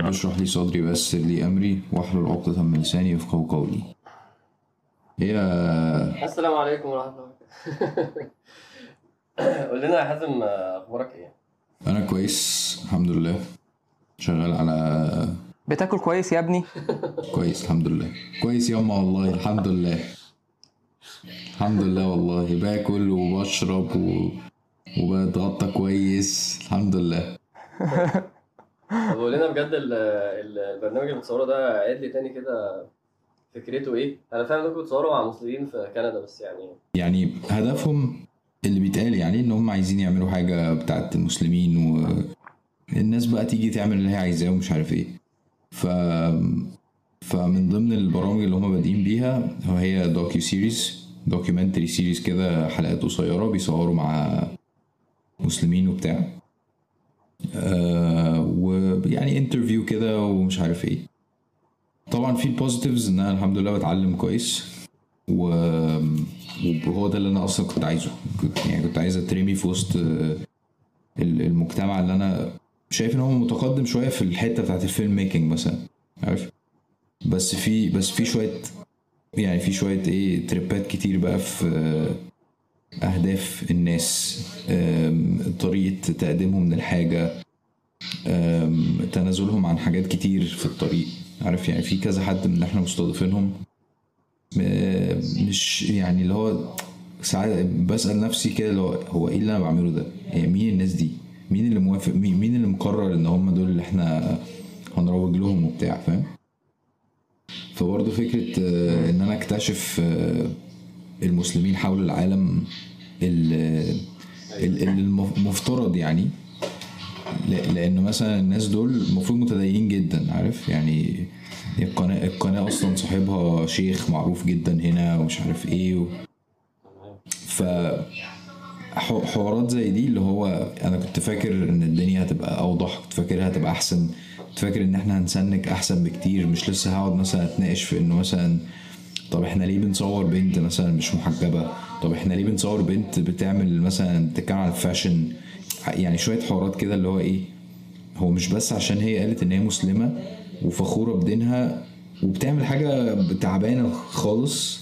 رب اشرح لي صدري ويسر لي أمري واحلل عقدة من لساني يفقهوا قولي. هي السلام عليكم ورحمة الله قول لنا يا حازم أخبارك إيه؟ أنا كويس الحمد لله. شغال على بتاكل كويس يا ابني؟ كويس الحمد لله. كويس ياما والله الحمد لله. الحمد لله والله. باكل وبشرب و... وبتغطى كويس الحمد لله. طب قول لنا بجد ال- ال- البرنامج اللي بتصوره ده عيد لي تاني كده فكرته إيه؟ أنا فاهم انكم بتصوروا مع مسلمين في كندا بس يعني يعني هدفهم اللي بيتقال يعني إن هم عايزين يعملوا حاجة بتاعت المسلمين والناس بقى تيجي تعمل اللي هي عايزاه ومش عارف إيه ف فمن ضمن البرامج اللي هم بادئين بيها هي docuseries documentary series كده حلقات قصيرة بيصوروا مع مسلمين وبتاع آه ويعني interview كده ومش عارف إيه. طبعا في ال positives إن أنا الحمد لله بتعلم كويس و... وهو ده اللي أنا أصلا كنت عايزه. يعني كنت عايز أترمي في وسط ال- المجتمع اللي أنا شايف إن هو متقدم شوية في الحتة بتاعت ال filmmaking مثلا عارف؟ بس في بس في شوية يعني في شوية إيه تريبات كتير بقى في أهداف الناس طريقة تقديمهم للحاجة تنازلهم عن حاجات كتير في الطريق عارف يعني في كذا حد من اللي إحنا مستضيفينهم مش يعني اللي هو ساعات بسأل نفسي كده اللي هو هو إيه اللي أنا بعمله ده؟ يعني مين الناس دي؟ مين اللي موافق مين, اللي مقرر إن هم دول اللي إحنا هنروج لهم وبتاع فاهم؟ فبرضه فكرة آه، إن أنا أكتشف آه، المسلمين حول العالم المفترض يعني. لأن مثلا الناس دول المفروض متدينين جدا عارف؟ يعني القناه القناة أصلا صاحبها شيخ معروف جدا هنا ومش عارف إيه و... ف حوارات زي دي اللي هو أنا كنت فاكر إن الدنيا هتبقى أوضح كنت فاكرها هتبقى أحسن كنت فاكر إن إحنا هنسنك أحسن بكتير مش لسه هقعد مثلا أتناقش في إنه مثلا طب إحنا ليه بنصور بنت مثلا مش محجبة؟ طب إحنا ليه بنصور بنت بتعمل مثلا بتتكلم عن ال fashion؟ يعني شوية حوارات كده اللي هو إيه هو مش بس عشان هي قالت إن هي مسلمة وفخورة بدينها وبتعمل حاجة تعبانة خالص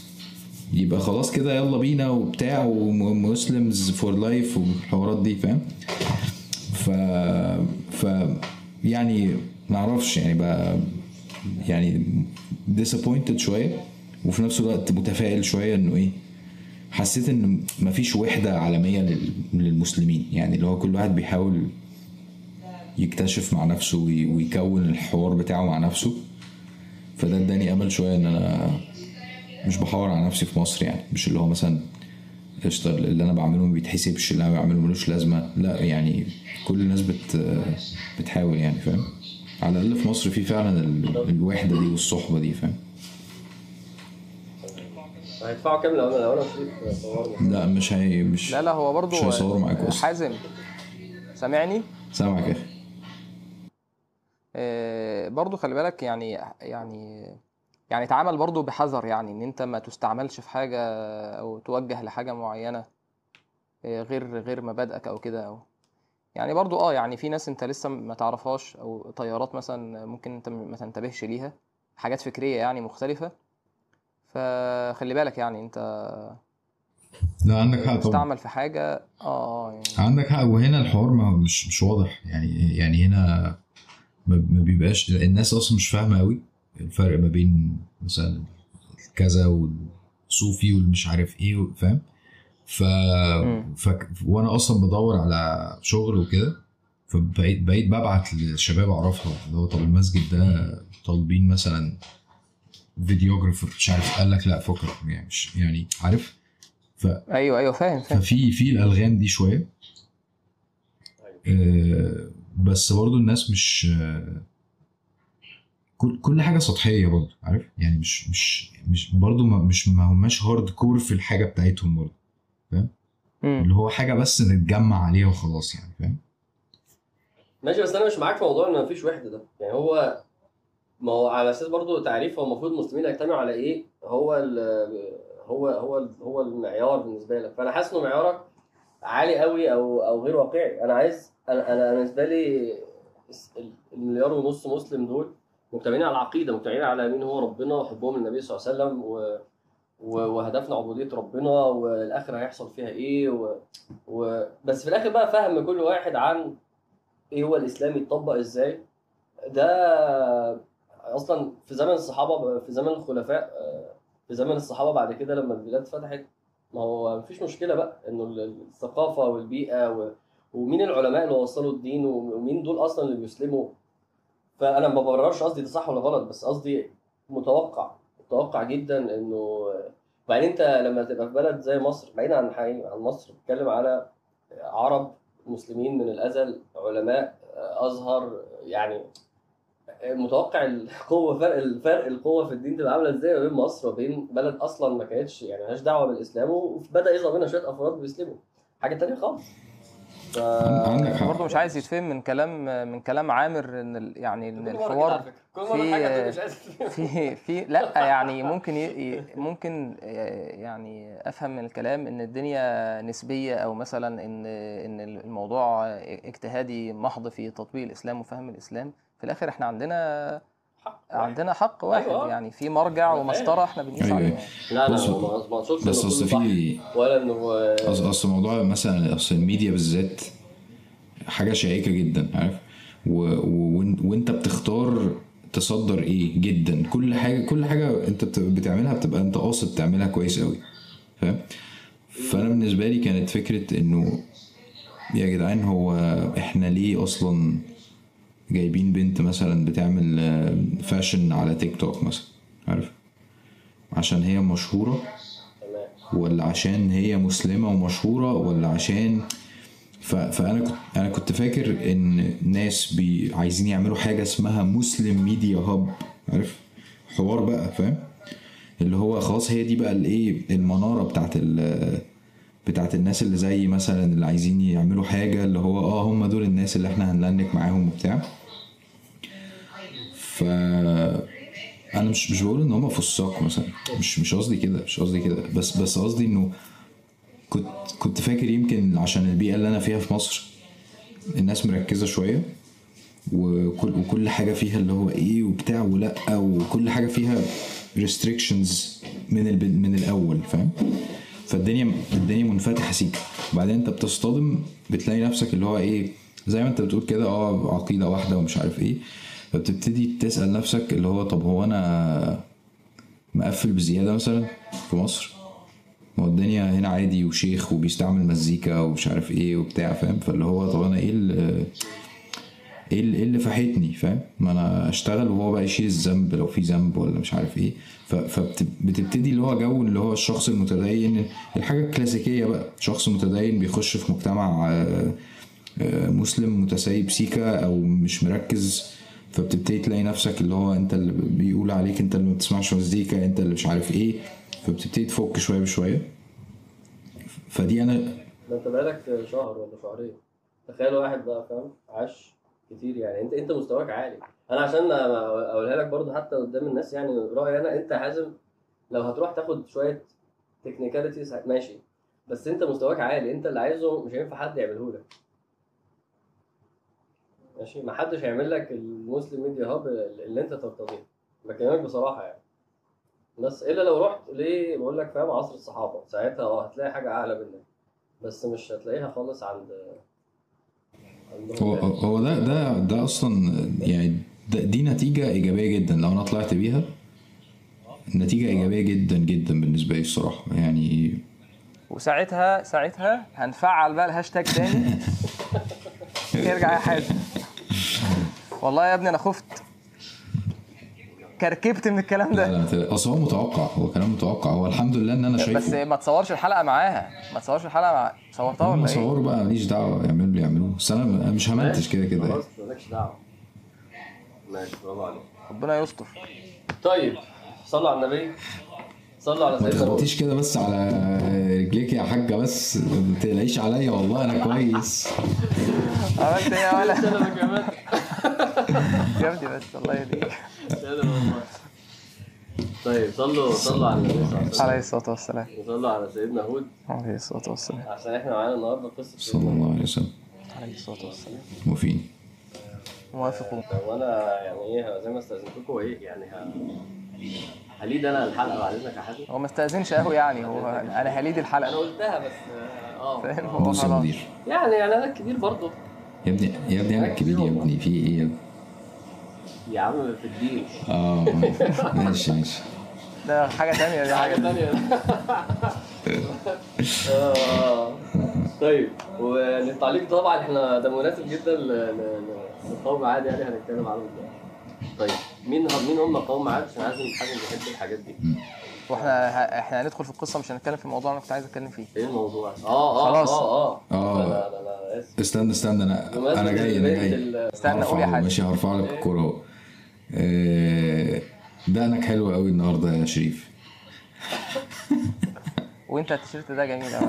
يبقى خلاص كده يلا بينا وبتاع و Muslims for life والحوارات دي فاهم؟ ف ف يعني معرفش يعني بقى يعني disappointed شوية. وفي نفس الوقت متفائل شوية إنه إيه حسيت إن مفيش وحدة عالمية لل- للمسلمين. يعني اللي هو كل واحد بيحاول يكتشف مع نفسه وي- ويكون الحوار بتاعه مع نفسه. فده اداني أمل شوية إن أنا مش بحاور على نفسي في مصر يعني. مش اللي هو مثلا قشطة اللي أنا بعمله ما بيتحسبش اللي أنا بعمله ملوش لازمة. لا يعني كل الناس بت بتحاول يعني فاهم؟ على الأقل في مصر في فعلا ال- الوحدة دي والصحبة دي فاهم؟ هيدفعوا كام لو أنا لو أنا صورنا لا مش هي مش لا لا هو برضو مش هيصوروا معاك أصلا. حازم سامعني؟ سامعك. يا أخي آه، برضو خلي بالك يعني يعني يعني اتعامل برضو بحذر يعني إن أنت ما تستعملش في حاجة أو توجه لحاجة معينة آه، غير غير مبادئك أو كده. أو يعني برضو آه يعني في ناس أنت لسه ما تعرفهاش أو تيارات مثلا ممكن أنت ما تنتبهش ليها حاجات فكرية يعني مختلفة. فخلي بالك يعني انت لا عندك حق طبعا. في حاجة آه يعني. عندك حق. وهنا الحوار ما مش مش واضح. يعني يعني هنا ما بيبقاش الناس أصلا مش فاهمة قوي الفرق ما بين مثلا كذا والصوفي والمش عارف إيه فاهم؟ ف... ف وأنا أصلا بدور على شغل وكده فبقيت بقيت ببعت للشباب أعرفها اللي هو طب المسجد ده طالبين مثلا فيديوجرافر مش عارف قال لك لا فكر يعني مش يعني عارف؟ ف أيوه أيوه فاهم فاهم. ففي في الألغام دي شوية. آه، بس برضو الناس مش آه، كل كل حاجة سطحية برضو عارف؟ يعني مش مش مش برضو ما مش ما هماش هارد كور في الحاجة بتاعتهم برضو مم. اللي هو حاجة بس نتجمع عليها وخلاص يعني فاهم؟ ماشي بس أنا مش معاك في موضوع إن مفيش وحدة ده. يعني هو ما هو على أساس برضو تعريف هو المفروض المسلمين يجتمعوا على إيه؟ هو ال هو هو هو المعيار بالنسبة لك. فأنا حاسس إنه معيارك عالي قوي أو أو غير واقعي. أنا عايز أنا أنا بالنسبة لي المليار ونص مسلم دول مجتمعين على العقيدة مجتمعين على مين هو ربنا وحبهم للنبي صلى الله عليه وسلم. و... وهدفنا عبودية ربنا والآخرة هيحصل فيها إيه و... و... بس في الآخر بقى فهم كل واحد عن إيه هو الإسلام يتطبق إزاي. ده أصلا في زمن الصحابة في زمن الخلفاء آه، في زمن الصحابة بعد كده لما البلاد فتحت ما هو مفيش مشكلة بقى إنه ال- الثقافة والبيئة و... ومين العلماء اللي وصلوا الدين ومين دول أصلا اللي بيسلموا؟ فأنا ما ببررش قصدي ده صح ولا غلط بس قصدي متوقع متوقع جدا إنه بعدين أنت لما تبقى في بلد زي مصر بعيد عن عن مصر بتتكلم على عرب مسلمين من الأزل علماء أزهر يعني متوقع القوه فرق الفرق القوة في الدين تبقى عاملة إزاي ما بين مصر وبين بلد أصلا ما كانتش يعني مالهاش دعوة بالإسلام وبدأ يظهر منها شوية أفراد بيسلموا حاجة تانية خالص ف... برضه مش عايز يتفهم من كلام من كلام عامر إن يعني إن الحوار فكرة. كل مرة في- حاجة تقول مش عايز تفهم. في في لأ يعني ممكن ي... ي- ممكن يعني أفهم من الكلام إن الدنيا نسبية أو مثلا إن إن الموضوع اجتهادي محض في تطبيق الإسلام وفهم الإسلام في الآخر إحنا عندنا حق. عندنا حق واحد أيوة. يعني في مرجع أنا ومسطرة إحنا بنقيس أيوة. عليها لا لا ما أقصدش بس أصل. في ولا إنه أص- اصل موضوع مثلا أصل الميديا بالذات حاجة شائكة جدا عارف و... و... وإنت بتختار تصدر إيه جدا كل حاجة كل حاجة أنت بت... بتعملها بتبقى أنت قاصد تعملها كويس قوي فاهم فأنا بالنسبة لي كانت فكرة إنه يا جدعان هو إحنا ليه أصلا جايبين بنت مثلا بتعمل آه، fashion على تيك توك مثلا عارف؟ عشان هي مشهورة؟ تمام ولا عشان هي مسلمة ومشهورة؟ ولا عشان؟ ف... فأنا كنت أنا كنت فاكر إن ناس بي... عايزين يعملوا حاجة اسمها Muslim media hub عارف؟ حوار بقى فاهم؟ اللي هو خلاص هي دي بقى الإيه المنارة بتاعت ال... بتاعت الناس اللي زي مثلا اللي عايزين يعملوا حاجة اللي هو آه هم دول الناس اللي إحنا هن link معاهم وبتاع. ف أنا مش مش بقول ان هم فساق مثلا. مش مش قصدي كده مش قصدي كده. بس بس قصدي إنه كنت كنت فاكر يمكن عشان البيئة اللي أنا فيها في مصر الناس مركزة شوية وكل وكل حاجة فيها اللي هو إيه وبتاع ولأ وكل حاجة فيها restrictions من. من الأول فاهم؟ فالدنيا الدنيا منفتحة سيكا. وبعدين أنت بتصطدم بتلاقي نفسك اللي هو إيه زي ما أنت بتقول كده آه عقيدة واحدة ومش عارف إيه. فبتبتدي تسأل نفسك اللي هو طب هو أنا مقفل بزيادة مثلا في مصر؟ هو الدنيا هنا عادي وشيخ وبيستعمل مزيكا ومش عارف إيه وبتاع فاهم؟ فاللي هو طب أنا إيه اللي إيه اللي, إيه اللي فاحتني فاهم؟ ما أنا أشتغل وهو بقى يشيل الذنب لو في ذنب ولا مش عارف إيه. فبتبتدي اللي هو جو اللي هو الشخص المتدين الحاجة الكلاسيكية بقى شخص متدين بيخش في مجتمع آه، آه، مسلم متسيب سيكا أو مش مركز فبتبتدي تلاقي نفسك اللي هو انت اللي بيقول عليك انت اللي ما بتسمعش مزيكا انت اللي مش عارف إيه. فبتبتدي تفك شوية بشوية. فدي أنا ده أنت بقالك شهر ولا شهرين. تخيل واحد بقى فاهم؟ عاش كتير يعني. أنت أنت مستواك عالي. أنا عشان أقولها لك برضو حتى قدام الناس يعني رأيي أنا أنت حازم لو هتروح تاخد شوية technicalities ماشي. بس أنت مستواك عالي. أنت اللي عايزه مش هينفع حد يعمله لك. ماشي. ما حدش هيعمل لك ال Muslim media hub اللي انت ترتضيه. بكلمك بصراحة يعني. بس إلا لو رحت ليه بقول لك فاهم عصر الصحابة. ساعتها آه هتلاقي حاجة أعلى منك. بس مش هتلاقيها خالص عند هو يعني. هو ده ده ده أصلا يعني ده دي نتيجة إيجابية جدا. لو أنا طلعت بيها نتيجة إيجابية جدا جدا بالنسبة لي الصراحة. يعني وساعتها ساعتها هنفعل بقى الهاشتاج تاني. يرجع يا حازم. والله يا ابني أنا خفت. كركبت من الكلام لا ده. لا ما تقلقش. أصل هو متوقع هو كلام متوقع. هو الحمد لله إن أنا بس شايفه. ما تصورش الحلقة معاها. ما تصورش الحلقة مع صورتها ولا إيه؟ صوروا بقى ماليش دعوة يعملوا اللي يعملوه. بس أنا مش همنتج كده كده يعني. خلاص مالكش دعوة. ماشي برافو عليك. ربنا يستر. طيب صلوا على النبي. صلوا على ما سيدنا محمد تخبطيش كده بس على رجليك يا حاجة بس. ما تقلقيش عليا والله أنا كويس. عملت إيه يا ولا ابني بس الله يهديك طيب صلوا صلوا على النبي صلى الله عليه وسلم. عليه الصلاة والسلام. وصلوا على سيدنا هود. عليه الصلاة والسلام. عشان إحنا معانا النهارده قصة صلى الله عليه وسلم. عليه الصلاة والسلام. وفين موافق طب وأنا يعني إيه زي ما استأذنتكم إيه يعني. هليد أنا الحلقة بعد اذنك يا حاتم هو ما استأذنش قوي يعني هو أنا هليد أنا الحلقة قلتها بس آه فاهم؟ آه. هو بص يا خلاص. يعني يعني أنا الكبير برضه. يا ابني يا ابني أنا الكبير يا ابني في إيه يا ابني؟ يا عم في الدين آه ماشي ماشي. ده حاجة تانية دي حاجة حاجة ثانية آه. طيب والتعليق طبعا إحنا ده مناسب جدا لقوم عاد يعني هنتكلم عنه. دلوقتي طيب مين مين هم قوم عاد عشان عايز حاجة بيحب الحاجات دي. وإحنا إحنا هندخل في القصة مش هنتكلم في الموضوع اللي أنا كنت عايز أتكلم فيه. إيه الموضوع؟ آه آه خلاص. آه آه. آه. لا لا لا آسف. استنى استنى أنا أنا جاي أنا جاي. استنى قول يا حاج. ماشي هرفع لك الكورة أهو. دقنك حلو قوي النهارده يا شريف. وانت التيشيرت ده جميل قوي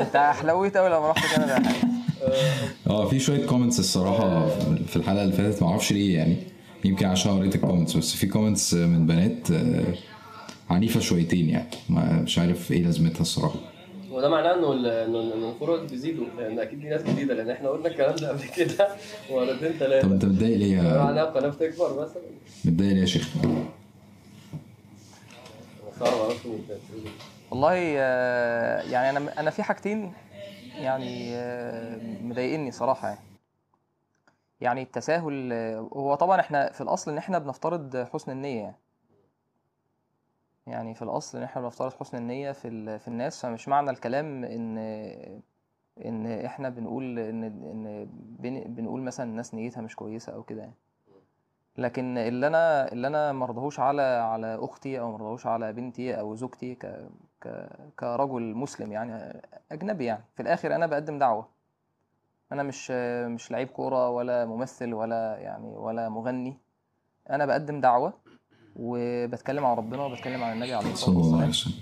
انت حلويت قوي لما رحت كندا يا حاج آه في شوية comments الصراحة في الحلقة اللي فاتت ما أعرفش ليه يعني. يمكن عشان قريت ال comments بس في comments من بنات آه، عنيفة شويتين يعني. مش عارف إيه لازمتها الصراحة. وده معناه إنه ال- إنه إنه الفروع بيزيدوا لأن أكيد دي ناس جديدة لأن إحنا قلنا الكلام ده قبل كده. مرتين طب ثلاثة أنت متضايق ليه يا معناها القناه بتكبر مثلا. متضايق ليه يا شيخ. والله آه، يعني أنا أنا في حاجتين يعني آه، مضايقني صراحة يعني. يعني التساهل آه، هو طبعا إحنا في الأصل إن إحنا بنفترض حسن النية يعني. يعني في الأصل إن إحنا بنفترض حسن النية في في الناس فمش معنى الكلام إن إن إحنا بنقول إن إن بن- بنقول مثلا الناس نيتها مش كويسة أو كده يعني. لكن اللي أنا اللي أنا مرضهوش على على أختي أو مرضهوش على بنتي أو زوجتي ك ك كرجل مسلم يعني أجنبي يعني في الآخر أنا بقدم دعوة. أنا مش مش لعيب كورة ولا ممثل ولا يعني ولا مغني. أنا بقدم دعوة وبتكلم عن ربنا وبتكلم عن النبي عليه الصلاة والسلام.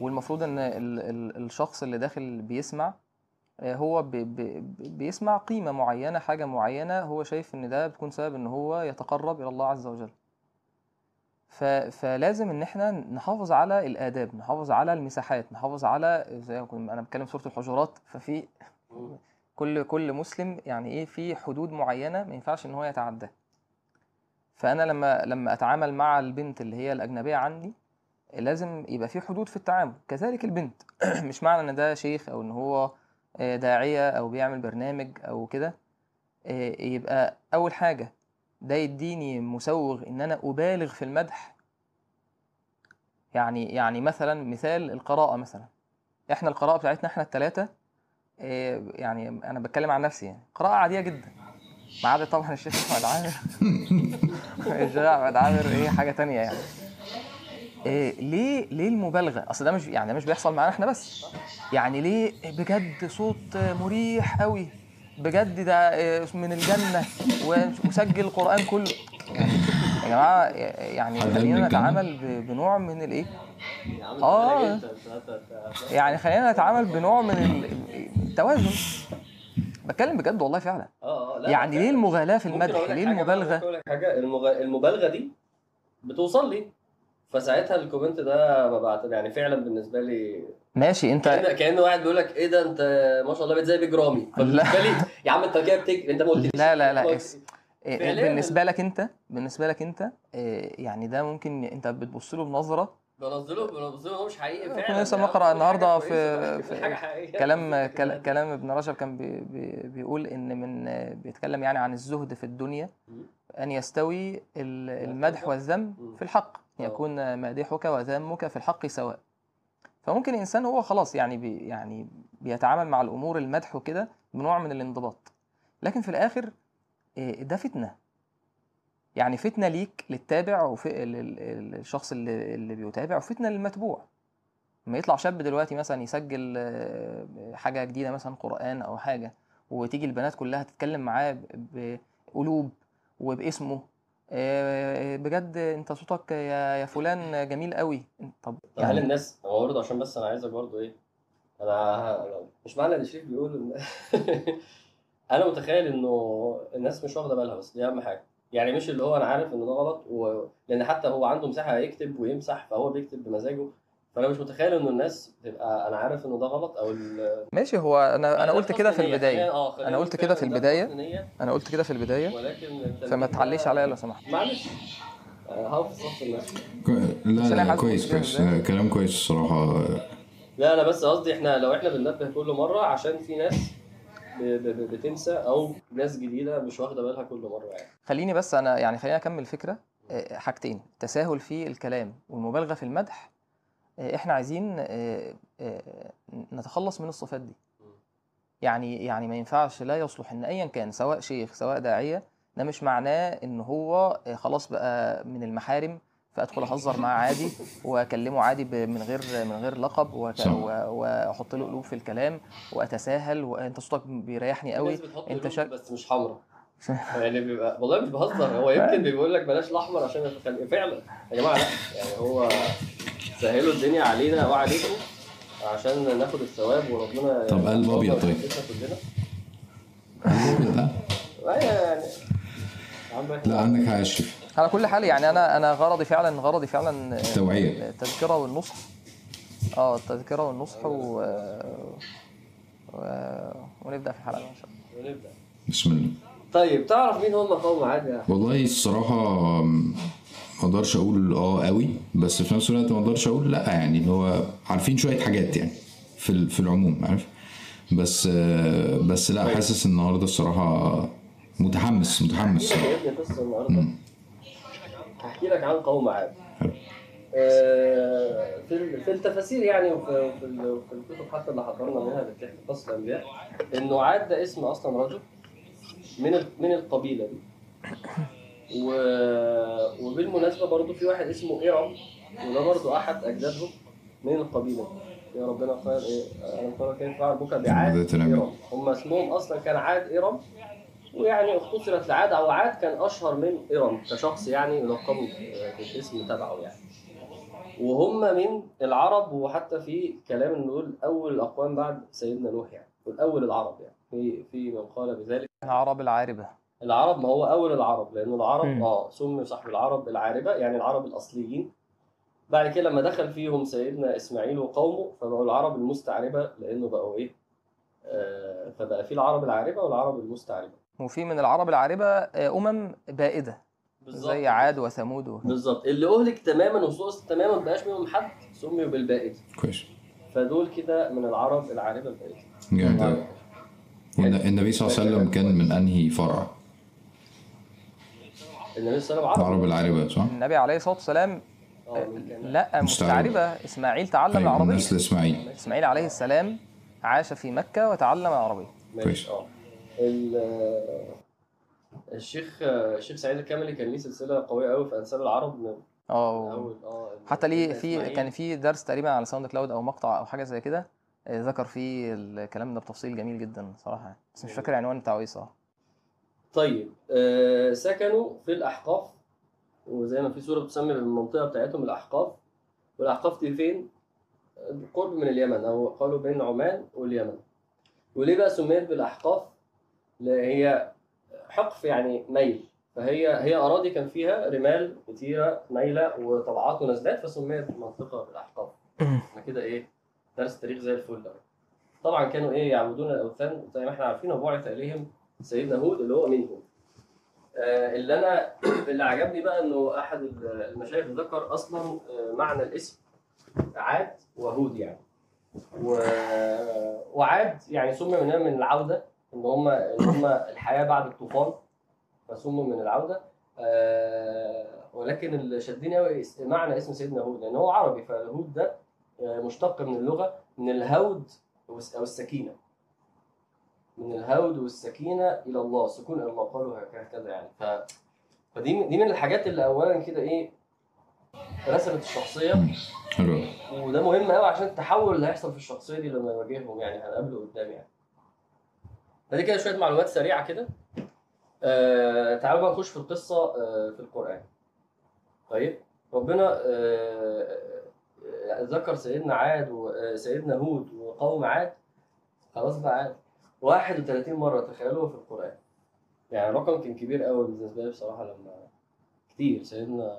والمفروض إن ال ال الشخص اللي داخل بيسمع آه، هو بي بي بيسمع قيمة معينة حاجة معينة هو شايف إن ده بيكون سبب إن هو يتقرب إلى الله عز وجل. ف فلازم إن إحنا نحافظ على الآداب نحافظ على المساحات نحافظ على زي أنا بتكلم سورة الحجرات ففي كل كل مسلم يعني إيه في حدود معينة ما ينفعش إن هو يتعداها فأنا لما لما أتعامل مع البنت اللي هي الأجنبية عندي لازم يبقى في حدود في التعامل. كذلك البنت. مش معنى إن ده شيخ أو إن هو آه، داعية أو بيعمل برنامج أو كده. آه، يبقى أول حاجة ده يديني مسوغ إن أنا أبالغ في المدح. يعني يعني مثلا مثال القراءة مثلا. إحنا القراءة بتاعتنا إحنا التلاتة آه، يعني أنا بتكلم عن نفسي يعني. قراءة عادية جدا. ما عدا طبعا الشيخ أحمد عامر. الشيخ احمد عامر إيه حاجة تانية يعني. إيه ليه ليه المبالغة؟ أصل ده مش يعني ده مش بيحصل معانا إحنا بس. يعني ليه بجد صوت مريح قوي بجد ده إيه، من الجنة ومسجل القرآن كله. يعني يا جماعة يعني خلينا؟ نتعامل بنوع من الايه آه. انت- يعني خلينا نتعامل بنوع من ال- التوازن بتكلم بجد والله فعلا. آه آه لا يعني ليه المغالاه في المدح ليه حاجة المبالغه لك حاجة. المبالغة دي بتوصل لي. فساعتها ال comment ده ببعت يعني فعلا بالنسبة لي ماشي انت كأن كأن واحد بيقول لك إيه ده أنت ما شاء الله بقيت زي بيج رامي فبالنسبة لي يا عم أنت كده بتج... أنت ما قلتليش. لا لا لا إيه، بالنسبة لك أنت بالنسبة لك أنت إيه، يعني ده ممكن أنت بتبص له بنظرة بنزله بنزله هو مش حقيقي فعلا لسه حاجة النهاردة كويسة، في- في كلام. كلام ابن رجب كان بي بي بيقول إن من بيتكلم يعني عن الزهد في الدنيا. أن يستوي ال- المدح والذم. في الحق آه. يكون مادحك وذمك في الحق سواء فممكن الانسان هو خلاص يعني بي يعني بيتعامل مع الأمور المدح وكده بنوع من الانضباط لكن في الآخر إيه، ده فتنة يعني فتنة ليك للتابع والشخص اللي اللي بيتابع وفتنة للمتبوع. لما يطلع شاب دلوقتي مثلا يسجل آه، حاجة جديدة مثلا قرآن أو حاجة وتيجي البنات كلها تتكلم معاه بقلوب وباسمه آه، بجد أنت صوتك يا يا فلان جميل قوي طب طب هل الناس هو برضه عشان بس أنا عايزك برضه إيه أنا مش معنى إن شريف بيقول إن أنا متخيل إنه الناس مش واخدة بالها بس دي أهم حاجة. يعني مش اللي هو أنا عارف إن ده غلط و... لأن حتى هو عنده مساحة يكتب ويمسح فهو بيكتب بمزاجه. فأنا مش متخيل إنه الناس تبقى أنا عارف إنه ده غلط أو ال- ماشي هو أنا أنا قلت كده في. البداية. خلينا أنا قلت كده في نية، أنا قلت كده في البداية. ولكن فما تعليش عليا لو سمحت معلش. آه، هقف في صف الناس. كو- لا عشان لا كويس كويس. كلام كويس الصراحة. لا أنا بس قصدي إحنا لو إحنا بننبه كل مرة عشان في ناس بتنسى أو ناس جديدة مش واخدة بالها كل مرة يعني. خليني بس أنا يعني خليني أكمل الفكرة آه، حاجتين. التساهل في الكلام والمبالغة في المدح. آه، إحنا عايزين آه، نتخلص من الصفات دي. يعني يعني ما ينفعش لا يصلح إن ايا كان سواء شيخ سواء داعية ده مش معناه إن هو خلاص بقى من المحارم فأدخل أهزر معاه عادي وأكلمه عادي من غير من غير لقب وأحط له قلوب في الكلام وأتساهل وانت صوتك بيريحني قوي. أنت شا... بس مش حمراء يعني بيبقى والله مش بهزر هو يمكن بيقول لك بلاش الأحمر عشان فعلا. يا جماعة لا يعني هو سهلوا الدنيا علينا وعليكم عشان ناخد الثواب وربنا طب قلب أبيض طيب. كلنا. لا. يعني. لا عندك شريف على كل حال يعني أنا أنا غرضي فعلا غرضي فعلا آه، توعية التذكرة والنصح. آه التذكرة والنصح و... و... ونبدأ في الحلقة إن شاء الله. ونبدأ. بسم الله. طيب تعرف مين هم قوم عاد يا والله الصراحة م، ما أقدرش أقول آه قوي بس في نفس الوقت ما أقدرش أقول لأ يعني اللي هو عارفين شوية حاجات يعني في ال- في العموم عارف؟ بس آه، بس لأ حاسس النهارده الصراحة متحمس متحمس. يا ابني قصة النهارده. هحكي لك عن قوم عاد حلو. آه، في في التفاسير يعني وفي في ال- في الكتب حتى اللي حضرنا منها اللي بتحكي قصة الأنبياء إنه عاد ده اسم أصلا رجل من من القبيلة دي و... وبالمناسبة برضو في واحد اسمه ايرم وده برضو أحد أجدادهم من القبيلة دي يا ربنا قال إيه أنا ترى كيف فعل بك بعاد. ايرم هم اسمهم أصلا كان عاد ايرم ويعني اختصرت لعاد أو عاد كان أشهر من ايرم كشخص يعني يلقبوا بالاسم تبعه يعني. وهم من العرب وحتى في كلام دول أول الأقوام بعد سيدنا نوح يعني. أول العرب يعني. في في من قال بذلك. العرب العاربة. العرب ما هو أول العرب لأنه العرب. آه سمي صاحب العرب العاربة يعني العرب الأصليين. بعد كده لما دخل فيهم سيدنا إسماعيل وقومه فبقوا العرب المستعربة لأنه بقوا إيه؟ آه فبقى في العرب العاربة والعرب المستعربة. وفي من العرب العاربة آه، أمم بائدة زي عاد وثمود و... بالظبط. اللي أهلك تماما وسوس تماما ما بقاش منهم حد سميوا بالبائد كويس. فدول كده من العرب العاربة البائده جامد النبي صلى الله عليه وسلم كان من أنهي فرع؟ النبي صلى الله عليه وسلم العرب عربي العربة صح؟ النبي عليه الصلاة والسلام من كان لا مستعربة. إسماعيل تعلم أيوة العربية. نسل إسماعيل. إسماعيل عليه السلام عاش في مكة وتعلم العربيه ماشي. كويس. ال- الشيخ الشيخ سعيد الكاملي كان ليه سلسلة قوية قوي في أنساب العرب من آه آه حتى ليه في. كان في درس تقريبا على SoundCloud أو مقطع أو حاجة زي كده آه، ذكر فيه الكلام ده بتفصيل جميل جدا صراحة بس مش فاكر العنوان بتاعه إيه صراحة طيب آه سكنوا في الأحقاف وزي ما في سورة بتسمي المنطقة بتاعتهم الأحقاف والأحقاف دي فين؟ قرب من اليمن أو قالوا بين عمان واليمن وليه بقى سميت بالأحقاف؟ هي حقف يعني ميل فهي هي أراضي كان فيها رمال كتيرة مايله وطلعات ونزلات فسميت منطقة بالأحقاف. إحنا كده إيه درس تاريخ زي الفل. طبعا كانوا إيه يعبدون الأوثان زي ما إحنا عارفين وبعث اليهم سيدنا هود اللي هو منهم. آه، اللي أنا اللي عجبني بقى إنه أحد المشايخ ذكر أصلا آه، معنى الاسم عاد وهود يعني. و... وعاد يعني سمي من العودة. إن هم إن هم الحياة بعد الطوفان فسموا من العودة. آه، ولكن اللي شدني قوي معنى اسم سيدنا هود لأن هو عربي فالهود ده آه، مشتق من اللغة من الهود أو السكينة. من الهود والسكينة إلى الله سكون إلى الله قالوا هكذا يعني. ف فدي دي من الحاجات اللي اولا كده إيه رسمت الشخصية. حلو وده مهم قوي عشان التحول اللي هيحصل في الشخصية دي لما يواجههم يعني هنقابله قدام يعني. فدي كده شوية معلومات سريعة كده. آه تعالوا بقى نخش في القصة آه في القرآن. طيب ربنا آه آه، ذكر سيدنا عاد وسيدنا هود وقوم عاد. خلاص بقى عاد. 31 مرة تخيلوا في القرآن. يعني رقم كان كبير قوي بالنسبة لي بصراحة لما كتير. سيدنا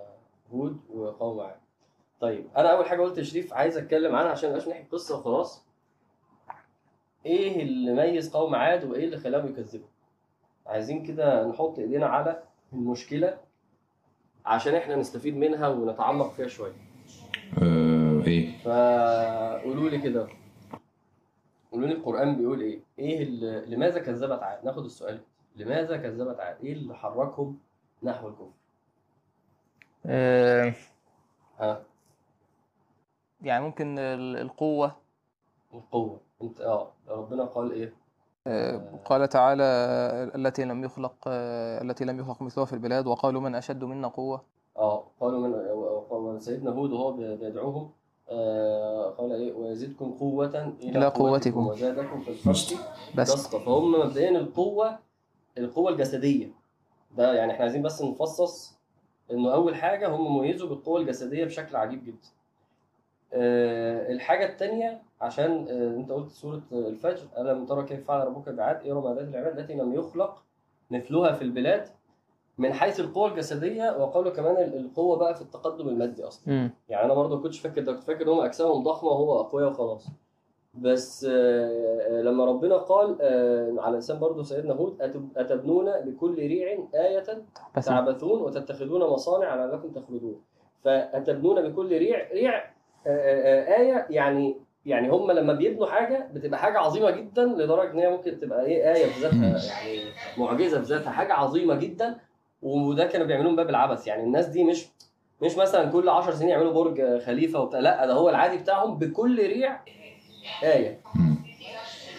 هود وقوم عاد. طيب أنا أول حاجة قلت لشريف عايز أتكلم عنها عشان مبقاش نحكي قصة وخلاص. إيه اللي ميز قوم عاد وإيه اللي خلاهم يكذبوا عايزين كده نحط إيدينا على المشكلة عشان إحنا نستفيد منها ونتعمق فيها شوية آه إيه فقولوا لي كده قولوا لي القرآن بيقول إيه؟ إيه اللي لماذا كذبت عاد؟ ناخد السؤال لماذا كذبت عاد؟ إيه اللي حركهم نحو الكفر؟ آه، ها يعني ممكن ال- القوة أنت آه ربنا قال إيه؟ آه، قال تعالى التي لم يخلق آه، التي لم يخلق مثلها في البلاد وقالوا من أشد منا قوة آه قالوا من سيدنا هود وهو بيدعوهم آه قال إيه؟ ويزيدكم قوة إلى, إلى قوتكم. وزادكم في الخلق بس فهم مبدئيا القوة القوة الجسدية ده يعني إحنا عايزين بس نفصص إنه أول حاجة هم ميزوا بالقوة الجسدية بشكل عجيب جدا. أه الحاجة التانية عشان أه انت قلت سورة الفجر ألم ترى كيف فعل ربك بعاد؟ إرم ذات العماد التي لم يخلق مثلها في البلاد من حيث القوة الجسدية؟ وقالوا كمان ال- القوة بقى في التقدم المادي أصلا. مم. يعني أنا برضه كنتش فاكر ده كنت فاكر إن هم اجسامهم ضخمة وهو أقوياء وخلاص. بس آه، آه، لما ربنا قال آه، على لسان برضه سيدنا هود أتبنون بكل ريع آية بس تعبثون وتتخذون مصانع لعلكم تخلدون. فأتبنون بكل ريع ريع آه، آه، آه، آية يعني يعني هم لما بيبنوا حاجة بتبقى حاجة عظيمة جدا لدرجة إن هي ممكن تبقى إيه آية في ذاتها يعني معجزة في ذاتها حاجة عظيمة جدا. وده كانوا بيعملوه من باب العبث. يعني الناس دي مش مش مثلا كل 10 سنين يعملوا برج خليفة وبتاع لا ده هو العادي بتاعهم بكل ريع آية. مم.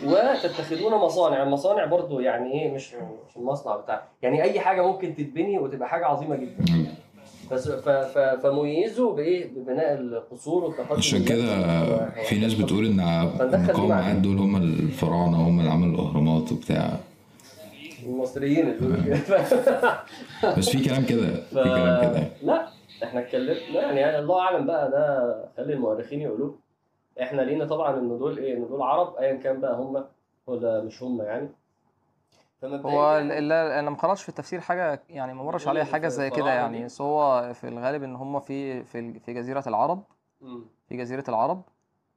وتتخذون مصانع. المصانع برضو يعني إيه مش مش المصنع بتاع يعني أي حاجة ممكن تتبني وتبقى حاجة عظيمة جدا. فميزوا بإيه؟ ببناء القصور والتقدم عشان كده. في ناس بتقول إن معانا. عاد دول هم الفراعنة هم اللي عملوا الأهرامات وبتاع. المصريين اللي كده. بس في كلام كده ف... في كلام كده. لا إحنا اتكلمنا يعني الله أعلم بقى ده خلي المؤرخين يقولوه إحنا لينا طبعا إن دول إيه؟ إن دول عرب ايا كان بقى هم ولا مش هم يعني. هو ال- ال- أنا ما قرأتش في التفسير حاجة يعني ما مرش عليها حاجة زي كده يعني. بس هو في الغالب إن هم في في في جزيرة العرب. في جزيرة العرب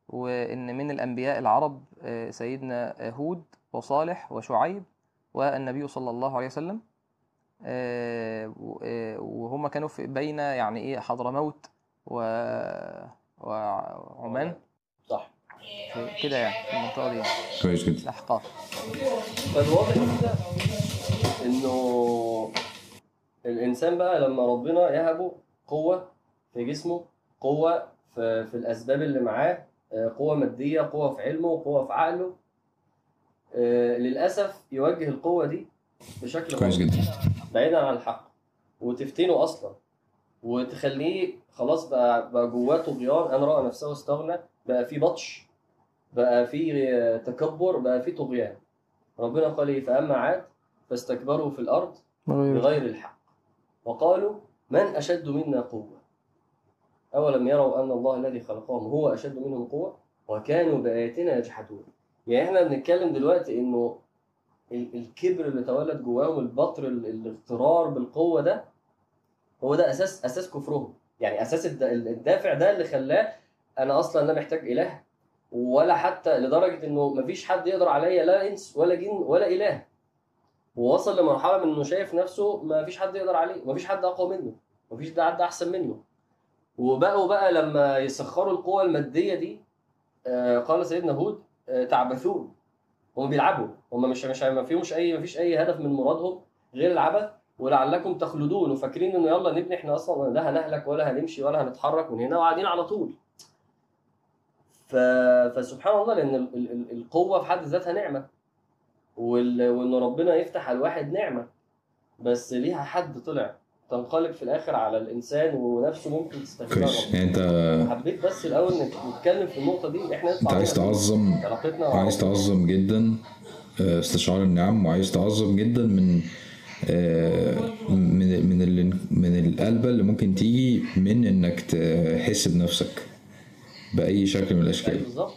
وإن من الأنبياء العرب آه، سيدنا هود وصالح وشعيب والنبي صلى الله عليه وسلم. آه، آه، وهم كانوا في بين يعني إيه حضرموت و وعمان صح. كده يعني في المنطقة دي يعني. كويس جدا. الاحقاف فالواضح كده إنه الإنسان بقى لما ربنا يهبه قوة في جسمه قوة في, في الأسباب اللي معاه آه، قوة مادية قوة في علمه قوة في عقله آه، للأسف يوجه القوة دي بشكل كويس جدا. بعيدا عن الحق وتفتنه أصلا. وتخليه خلاص بقى بقى جواه طغيان. أنا رأى نفسه استغنى بقى في بطش. بقى في تكبر بقى في طغيان. ربنا قال إيه؟ فأما عاد فاستكبروا في الأرض بغير الحق. وقالوا من أشد منا قوة؟ أولم يروا أن الله الذي خلقهم هو أشد منهم قوة؟ وكانوا بآياتنا يجحدون. يعني إحنا بنتكلم دلوقتي إنه ال- الكبر اللي تولد جواهم البطر ال- الاغترار بالقوة ده هو ده أساس أساس كفرهم. يعني أساس الد- الدافع ده اللي خلاه أنا أصلا لا محتاج إله ولا حتى لدرجة إنه مفيش حد يقدر عليا لا إنس ولا جن ولا إله. ووصل لمرحلة من إنه شايف نفسه ما فيش حد يقدر عليه ما فيش حد أقوى منه ما فيش حد أحسن منه. وبقوا بقى لما يسخروا القوى المادية دي آه، قال سيدنا هود آه، تعبثون. هم بيلعبوا. هم مش مش ما فيهمش أي ما فيش أي هدف من مرادهم غير العبث ولعلكم تخلدون وفاكرين إنه يلا نبني إحنا أصلا لا هنهلك ولا هنمشي ولا هنتحرك من هنا وقاعدين على طول. فسبحان الله لأن ال... ال... ال- القوة في حد ذاتها نعمة. وال... وإن ربنا يفتح على الواحد نعمة. بس ليها حد طلع تنقلب في الآخر على الإنسان ونفسه ممكن ربنا. يعني أنت حبيت بس الأول نت- نتكلم في النقطة دي إحنا أنت عايز تعظم عايز. تعظم جدا آه، استشعار النعم وعايز تعظم جدا من آه، من من من القلبة اللي ممكن تيجي من إنك تحس بنفسك. بأي شكل من أيوة الأشكال. بالظبط.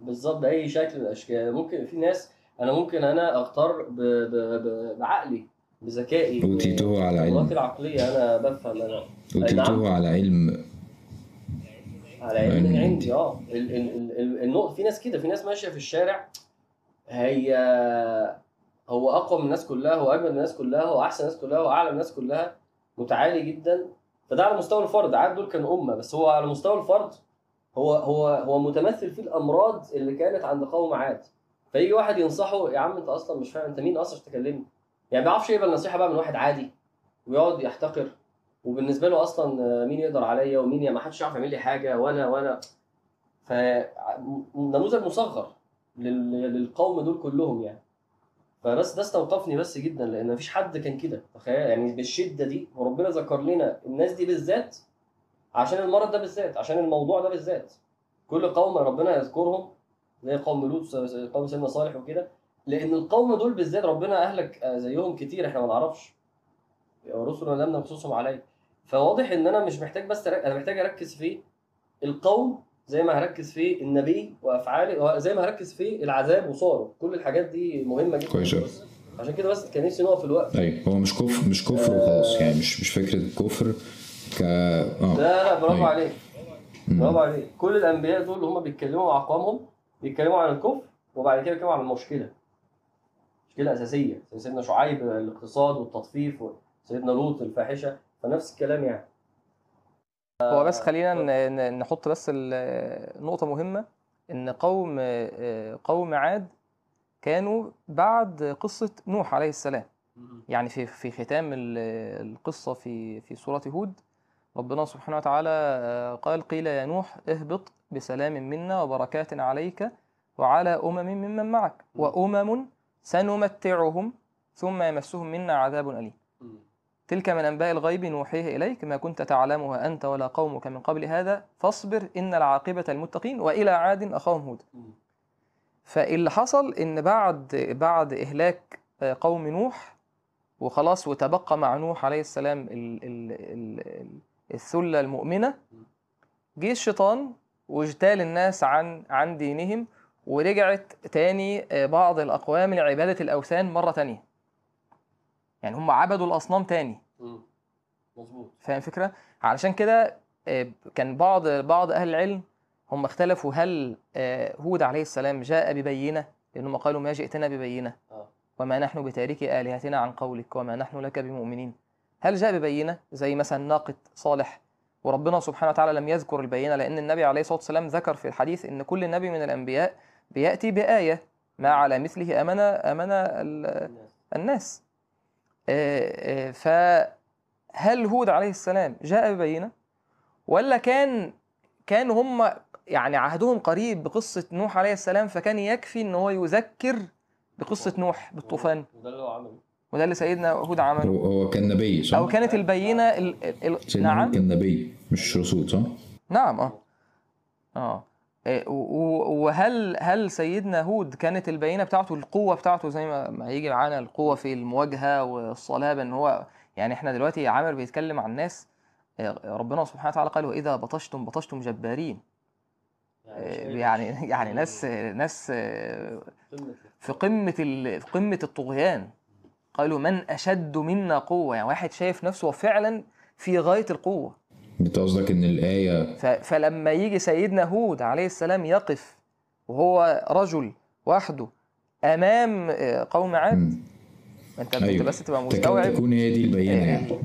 بالظبط بأي شكل من الأشكال. ممكن في ناس أنا ممكن أنا أختار ب... ب... ب... بعقلي بذكائي أوتيته على علم. العقلية أنا بفهم أنا. نعم. أوتيته على علم. على علم علم. عندي آه. ال- ال- ال- ال- النقط في ناس كده في ناس ماشية في الشارع هي هو أقوى من الناس كلها هو أجمل من الناس كلها هو أحسن الناس كلها هو أعلى من الناس كلها متعالي جدا. فده على مستوى الفرد عاد دول كانوا أمة بس هو على مستوى الفرد هو هو هو متمثل في الأمراض اللي كانت عند قوم عاد. فيجي واحد ينصحه يا عم أنت أصلا مش فاهم أنت مين أصلا تكلمني يعني ما بيعرفش يقبل نصيحة بقى من واحد عادي ويقعد يحتقر. وبالنسبة له أصلا مين يقدر عليا؟ ومين يا ما حدش يعرف يعمل لي حاجة؟ وأنا وأنا. ف نموذج مصغر لل- للقوم دول كلهم يعني. فبس ده استوقفني بس جدا لأن مفيش حد كان كده. تخيل يعني بالشدة دي وربنا ذكر لنا الناس دي بالذات عشان المرض ده بالذات عشان الموضوع ده بالذات. كل قوم ربنا يذكرهم زي قوم لوط قوم سيدنا صالح وكده. لأن القوم دول بالذات ربنا أهلك آه، زيهم كتير إحنا ما نعرفش. رسل لم نقصصهم عليه فواضح إن أنا مش محتاج بس. أنا محتاج أركز في القوم زي ما هركز في النبي وأفعاله زي ما هركز في العذاب وصاره. كل الحاجات دي مهمة جدا. كويس عشان كده بس كان نفسي نقف في الوقت. أيوه هو مش كفر مش كفر وخلاص. يعني مش مش فكرة الكفر ك آه. لا لا برافو أيوة. عليك. برافو عليك. كل الأنبياء دول اللي هم بيتكلموا مع أقوامهم بيتكلموا عن الكفر وبعد كده بيتكلموا عن المشكلة. مشكلة أساسية زي سيدنا شعيب الاقتصاد والتطفيف وسيدنا لوط الفاحشة فنفس الكلام يعني. هو بس خلينا ن- ن- نحط بس ال- نقطة مهمة إن قوم قوم عاد كانوا بعد قصة نوح عليه السلام. يعني في في ختام ال- القصة في في سورة هود ربنا سبحانه وتعالى آه، قال قيل يا نوح اهبط بسلام منا وبركات عليك وعلى أمم ممن معك وأمم سنمتعهم ثم يمسهم منا عذاب أليم. تلك من أنباء الغيب نوحيه إليك ما كنت تعلمها أنت ولا قومك من قبل هذا فاصبر إن العاقبة للمتقين وإلى عاد أخاهم هود. فاللي حصل إن بعد بعد إهلاك آه، قوم نوح وخلاص وتبقى مع نوح عليه السلام ال ال ال ال- الثلة المؤمنة جه الشيطان واجتال الناس عن عن دينهم ورجعت تاني آه، بعض الأقوام لعبادة الأوثان مرة تانية. يعني هم عبدوا الأصنام تاني. مظبوط. فاهم الفكرة؟ علشان كده آه، كان بعض بعض أهل العلم هم اختلفوا هل آه، هود عليه السلام جاء ببينة؟ لأنهم قالوا ما جئتنا ببينة. وما نحن بتاركي آلهتنا عن قولك وما نحن لك بمؤمنين. هل جاء ببينة؟ زي مثلا ناقة صالح وربنا سبحانه وتعالى لم يذكر البينة لأن النبي عليه الصلاة والسلام ذكر في الحديث إن كل نبي من الأنبياء بيأتي بآية ما على مثله أمن ال- الناس. آه، آه، فهل هود عليه السلام جاء ببينة؟ ولا كان كان هم يعني عهدهم قريب بقصة نوح عليه السلام فكان يكفي إن هو يذكر بقصة نوح بالطوفان؟ وده اللي هو عمله. وده اللي سيدنا هود عمله. هو كان نبي صح؟ أو كانت البينة ال... ال... ال... سيدنا نعم. هود كان نبي مش رسول صح؟ نعم آه. آه. إيه، وهل هل سيدنا هود كانت البينة بتاعته القوة بتاعته زي ما ما هيجي معانا القوة في المواجهة والصلابه ان هو يعني إحنا دلوقتي عامر بيتكلم عن ناس آه، ربنا سبحانه وتعالى قال وإذا بطشتم بطشتم جبارين. آه، يعني يعني ناس ناس قمة في قمة ال- في قمة الطغيان. قالوا من أشد منا قوة؟ يعني واحد شايف نفسه فعلا في غاية القوة. انت قصدك إن الآية ف- فلما يجي سيدنا هود عليه السلام يقف وهو رجل وحده أمام آه، قوم عاد. أنت أيوة. بس تبقى مستوعب. تكون هي دي البينه يعني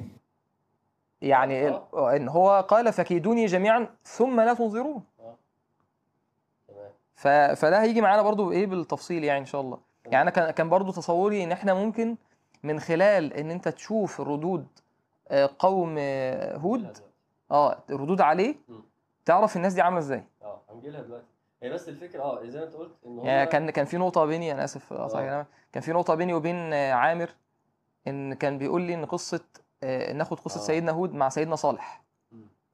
يعني ال- إن هو قال فكيدوني جميعا ثم لا تنظرون. تمام ف... فده هيجي معانا برضو إيه بالتفصيل يعني إن شاء الله. يعني أنا كان كان برضو تصوري إن إحنا ممكن من خلال إن أنت تشوف ردود آه، قوم آه، هود آه ردود عليه. تعرف الناس دي عاملة إزاي آه هنجيلها دلوقتي هي بس الفكرة آه زي ما أنت قلت إن هو يعني كان كان في نقطة بيني آسف قطع آه. كان في نقطة بيني وبين عامر إن كان بيقول لي إن قصة آه، ناخد قصة آه. سيدنا هود مع سيدنا صالح.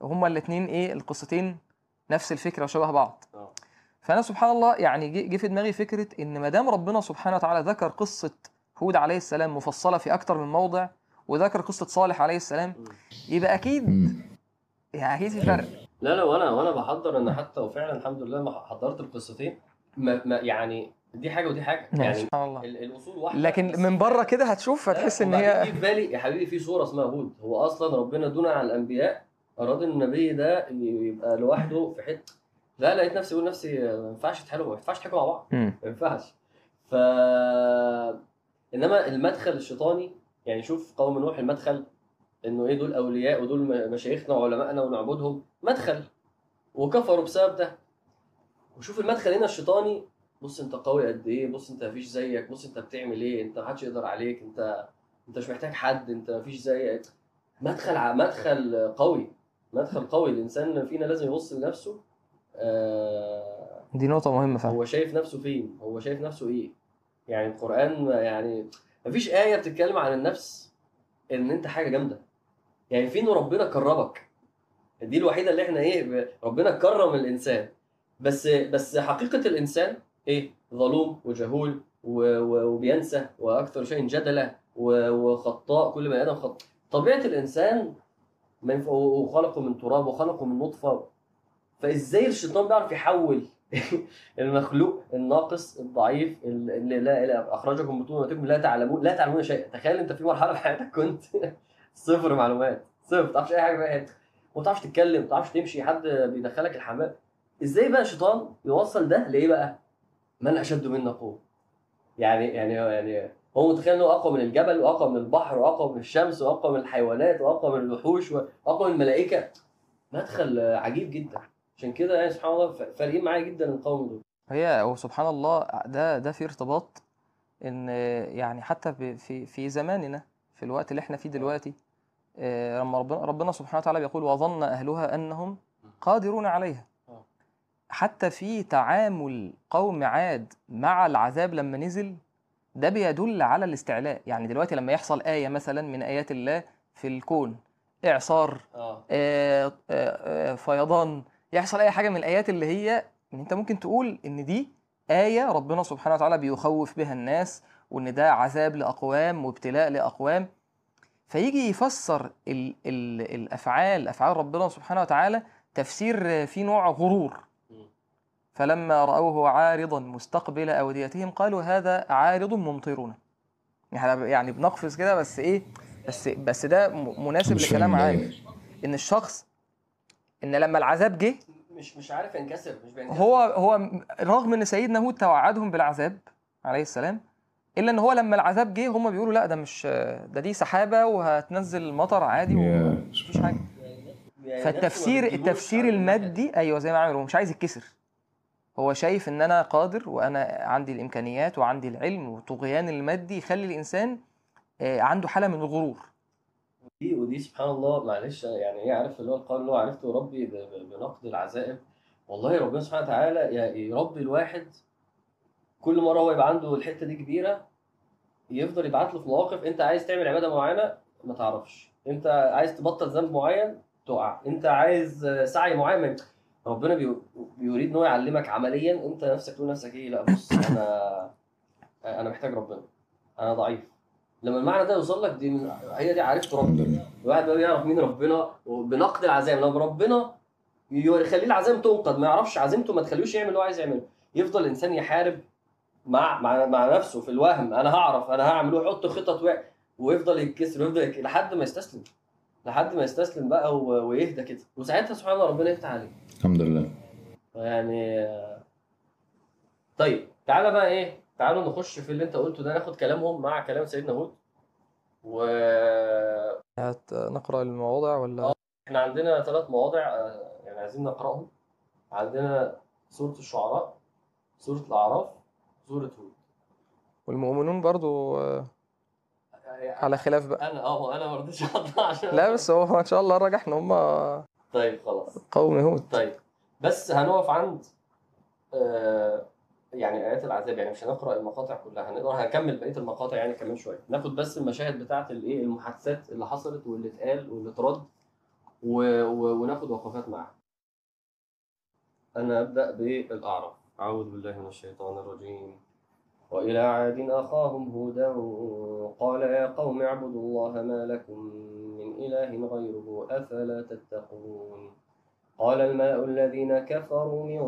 هما الاتنين إيه القصتين نفس الفكرة وشبه بعض آه فأنا سبحان الله يعني جه في دماغي فكرة إن ما دام ربنا سبحانه وتعالى ذكر قصة هود عليه السلام مفصلة في أكتر من موضع وذكر قصة صالح عليه السلام. يبقى أكيد مم. يعني أكيد في فرق. لا لا وأنا وأنا بحضر أنا حتى وفعلا الحمد لله ما حضرت القصتين. ما, ما يعني دي حاجة ودي حاجة. يعني سبحان الله. ال- الأصول واحدة لكن من بره كده هتشوف هتحس إن وبعدين هي في بالي يا حبيبي في صورة اسمها هود. هو أصلا ربنا دون على الأنبياء أراد إن النبي ده يبقى لوحده في حتة. لا لقيت نفسي بقول نفسي ما ينفعش تحلوا ما ينفعش تحكوا مع بعض. ما ينفعش. ف إنما المدخل الشيطاني يعني شوف قوم نوح المدخل إنه إيه دول أولياء ودول مشايخنا وعلمائنا ونعبدهم مدخل. وكفروا بسبب ده. وشوف المدخل هنا الشيطاني بص أنت قوي قد إيه بص أنت مفيش زيك بص أنت بتعمل إيه أنت محدش يقدر عليك أنت أنت مش محتاج حد أنت مفيش زيك مدخل ع- مدخل قوي مدخل قوي. الإنسان فينا لازم يبص لنفسه آه دي نقطة مهمة فعلا. هو شايف نفسه فين هو شايف نفسه إيه. يعني القرآن يعني مفيش آية بتتكلم عن النفس إن أنت حاجة جامدة. يعني فين ربنا كرمك. دي الوحيدة اللي إحنا ب- ربنا كرم الإنسان. بس بس حقيقة الإنسان إيه؟ ظلوم وجهول وبينسى وأكثر شيء جدلا و- وخطاء كل بني آدم خطاء طبيعة ينفع وخلقه من تراب وخلقه من نطفة. فإزاي الشيطان بيعرف يحول المخلوق الناقص الضعيف اللي لا لا أخرجكم من بطون امهاتكم لا تعلمون لا تعلمون شيئا. تخيل أنت في مرحلة في حياتك كنت صفر معلومات. صفر. ما تعرفش أي حاجة وما تعرفش تتكلم ما تعرفش تمشي. حد بيدخلك الحمام. إزاي بقى الشيطان يوصل ده لإيه بقى؟ من أشد منا قوة. يعني يعني يعني هو متخيل إنه أقوى من الجبل وأقوى من البحر وأقوى من الشمس وأقوى من الحيوانات وأقوى من الوحوش وأقوى من الملائكة. مدخل عجيب جدا. عشان كده يعني سبحان الله فارقين معايا جدا القوم دول. هي هو سبحان الله ده ده في ارتباط إن يعني حتى في في زماننا في الوقت اللي إحنا فيه دلوقتي آه، لما ربنا ربنا سبحانه وتعالى بيقول وظن أهلها أنهم قادرون عليها. آه. حتى في تعامل قوم عاد مع العذاب لما نزل ده بيدل على الاستعلاء. يعني دلوقتي لما يحصل آية مثلا من آيات الله في الكون إعصار آه. آه، آه، آه، فيضان يحصل أي حاجة من الآيات اللي هي إن أنت ممكن تقول إن دي آية ربنا سبحانه وتعالى بيخوف بها الناس وإن ده عذاب لأقوام وابتلاء لأقوام فيجي يفسر ال ال الأفعال أفعال ربنا سبحانه وتعالى تفسير فيه نوع غرور. فلما رأوه عارضا مستقبل أوديتهم قالوا هذا عارض ممطرنا يعني يعني بنقفز كده بس إيه بس بس ده مناسب لكلام الآية. إن الشخص إن لما العذاب جه مش مش عارف ينكسر مش بينكسر. هو هو رغم إن سيدنا هود توعدهم بالعذاب عليه السلام إلا إن هو لما العذاب جه هم بيقولوا لا ده مش ده دي سحابة وهتنزل مطر عادي ومفيش حاجة. يعني فالتفسير التفسير المادي أيوه زي ما عامل هو مش عايز يتكسر. هو شايف إن أنا قادر وأنا عندي الإمكانيات وعندي العلم والطغيان المادي يخلي الإنسان آه، عنده حالة من الغرور. دي ودي سبحان الله معلش يعني إيه عارف اللي هو القول اللي هو عرفته ربي بنقد العزائم والله ربنا سبحانه وتعالى يربي الواحد كل مرة هو يبقى عنده الحتة دي كبيرة يفضل يبعت له في مواقف أنت عايز تعمل عبادة معينة ما تعرفش. أنت عايز تبطل ذنب معين تقع. أنت عايز سعي معين ربنا بي- بيريد إن هو يعلمك عمليا أنت نفسك تقول لنفسك إيه لأ بص أنا أنا محتاج ربنا. أنا ضعيف. لما المعنى ده يوصل لك دي من- هي دي عرفت ربنا. الواحد بقى بيعرف مين ربنا وبنقد العزائم لما ربنا يخليه العزائم تنقد ما يعرفش عزيمته ما تخليهوش يعمل اللي هو عايز يعمله. يفضل الانسان يحارب مع مع مع نفسه في الوهم. أنا هعرف أنا هعمل ويحط خطط و... ويفضل يتكسر ويفضل يك... لحد ما يستسلم. لحد ما يستسلم بقى و... ويهدى كده. وساعتها سبحان الله ربنا يفتح عليه. الحمد لله. يعني طيب تعالى بقى إيه؟ تعالوا نخش في اللي انت قلته ده ناخد كلامهم مع كلام سيدنا هود. و نقرأ المواضع ولا؟ إحنا عندنا ثلاث مواضع آه، يعني عايزين نقرأهم. عندنا سورة الشعراء سورة الأعراف سورة هود. والمؤمنون برضو آه، على خلاف بقى. أنا آه أنا ما رضيتش اطلع عشان لا بس هو ان شاء الله راجح إن هم طيب خلاص. قوم هود. طيب بس هنقف عند آه يعني آيات العذاب يعني مش هنقرأ المقاطع كلها هنقدر هنكمل بقية المقاطع يعني كمان شوية. ناخد بس المشاهد بتاعة الايه المحادثات اللي حصلت واللي اتقال واللي اترد و... و... وناخد وقفات معاها. أنا أبدأ بالأعراف. أعوذ بالله من الشيطان الرجيم. وإلى عاد أخاهم هودا قال يا قوم اعبدوا الله ما لكم من إله غيره أفلا تتقون؟ قال الملأ الذين كفروا من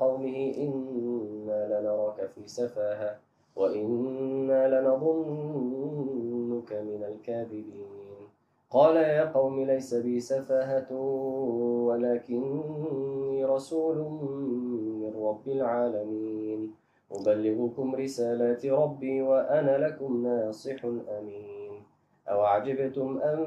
قومه إنا لنراك في سفاهة وإنا لنظنك من الكاذبين. قال يا قوم ليس بي سفاهة ولكني رسول من رب العالمين. أبلغكم رسالات ربي وأنا لكم ناصح أمين. أو عجبتم أن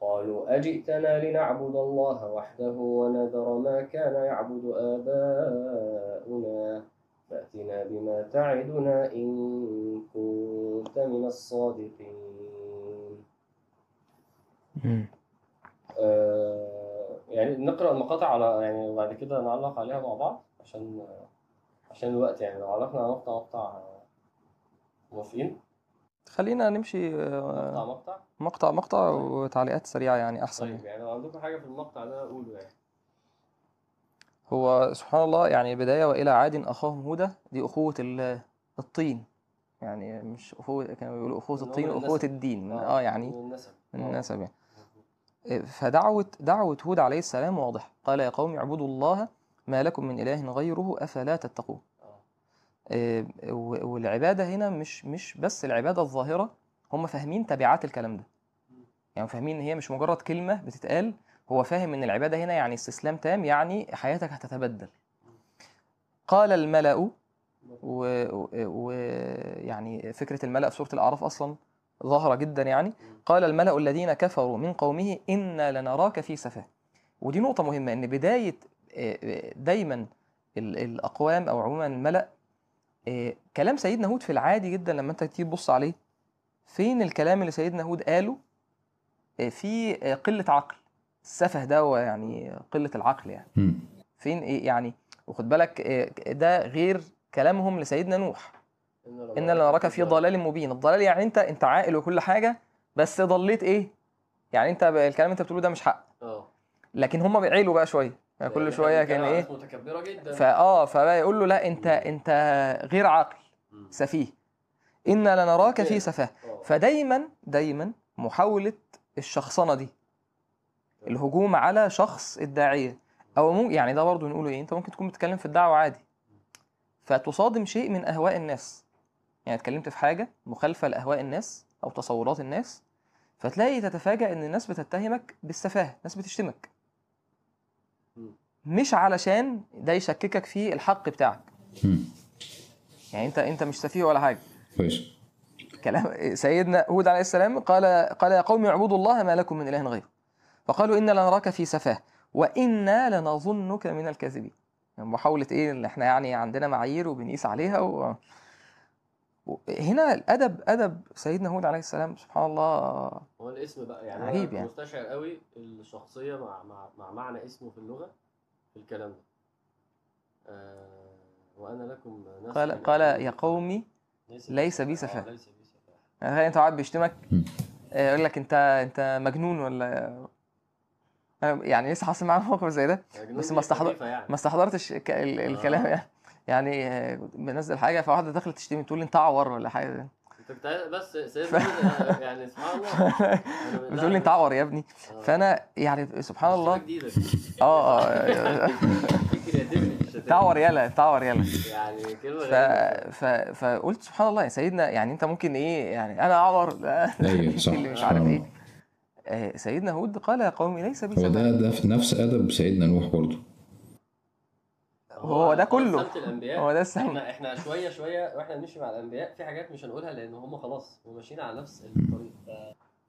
قالوا أجئتنا لنعبد الله وحده ونذر ما كان يعبد آباؤنا. فأتنا بما تعدنا إن كنت من الصادقين. آه يعني نقرأ المقاطع على يعني وبعد كده نعلق عليها مع بعض عشان عشان الوقت يعني لو علقنا على مقطع موافقين؟ خلينا نمشي مقطع آه، مقطع مقطع مقطع وتعليقات سريعة يعني أحسن. طيب يعني لو عندكم حاجة في المقطع ده قولوا يعني. هو سبحان الله يعني بداية وإلى عاد أخاهم هودا دي أخوة ال- الطين. يعني مش أخوة كانوا بيقولوا أخوة هو الطين النسب. الدين. من آه يعني من النسب. من آه. النسب يعني. فدعوة دعوة هود عليه السلام واضحة قال يا قوم اعبدوا الله ما لكم من إله غيره أفلا تتقون؟ آه. و- والعبادة هنا مش مش بس العبادة الظاهرة هم فاهمين تبعات الكلام ده. يعني فاهمين إن هي مش مجرد كلمة بتتقال هو فاهم إن العبادة هنا يعني استسلام تام يعني حياتك هتتبدل. قال الملأ ويعني فكرة الملأ في سورة الأعراف أصلا ظاهرة جدا يعني. قال الملأ الذين كفروا من قومه إنا لنراك في سفاه. ودي نقطة مهمة إن بداية آه، آه، دايما ال- الأقوام أو عموما الملأ آه، كلام سيدنا هود في العادي جدا لما أنت تيجي تبص عليه فين الكلام اللي سيدنا هود قاله؟ آه، في آه، قلة عقل السفه ده هو يعني قلة العقل يعني. فين إيه يعني؟ وخد بالك آه، ده غير كلامهم لسيدنا نوح. إن لنراك في ضلال مبين. الضلال يعني أنت أنت عاقل وكل حاجة بس ضليت إيه؟ يعني أنت ب- الكلام اللي أنت بتقوله ده مش حق. آه. لكن هم بيعيلوا بقى شوية. يعني كل شوية كان إيه؟ متكبرة جدا. فاه فبقى يقول له لا أنت أنت غير عاقل. سفيه. إنا لنراك في. سفاة. آه. فدايما دايما محاولة الشخصنة دي. الهجوم على شخص الداعية. أو ممكن يعني ده برضه نقوله إيه؟ أنت ممكن تكون بتتكلم في الدعوة عادي. فتصادم شيء من أهواء الناس. يعني اتكلمت في حاجة مخالفة لأهواء الناس أو تصورات الناس فتلاقي تتفاجأ إن الناس بتتهمك بالسفاهة الناس بتشتمك. مش علشان ده يشككك في الحق بتاعك. مم. يعني انت انت مش سفيه ولا حاجة. كويس. كلام سيدنا هود عليه السلام قال قال يا قوم اعبدوا الله ما لكم من إله غيره. فقالوا إنا لنراك في سفاة وإنا لنظنك من الكاذبين. يعني محاولة إيه؟ إن إحنا يعني عندنا معايير وبنقيس عليها و... و- هنا الأدب أدب سيدنا هود عليه السلام سبحان الله هو الاسم بقى يعني عجيب يعني. مستشعر قوي الشخصية مع مع مع معنى اسمه في اللغة. في الكلام ده. آه وأنا لكم ناصح قال قال يا قومي ليس بي سفاهة. آه، ليس بي سفاهه يعني أنت قاعد بيشتمك. آه، يقول لك انت أنت مجنون ولا يعني لسه حاصل معايا موقف زي ده. مجنون بس ما استحضر- خفيفة يعني. ما استحضرتش الكلام آه. يعني. يعني آه، بنزل حاجة فواحدة دخلت تشتمي تقول لي أنت عور ولا حاجة. كنت بس سيدنا هود، يعني سبحان الله. بتقول لي انت عور يا ابني. آه. فانا يعني سبحان الله. جديدة. آه آه. تعور يلا تعور يلا يعني كلمة ف... ف... فقلت سبحان الله يا سيدنا يعني انت ممكن إيه يعني أنا اعور أيوه صح. اللي مش عارف. إيه. آه، سيدنا هود قال يا قوم ليس بي هو ده ده في نفس أدب سيدنا نوح برضه. هو ده كله. هو ده السم إحنا إحنا شوية شوية وإحنا بنمشي مع الأنبياء في حاجات مش هنقولها لأن هم خلاص هم ماشيين على نفس الطريق.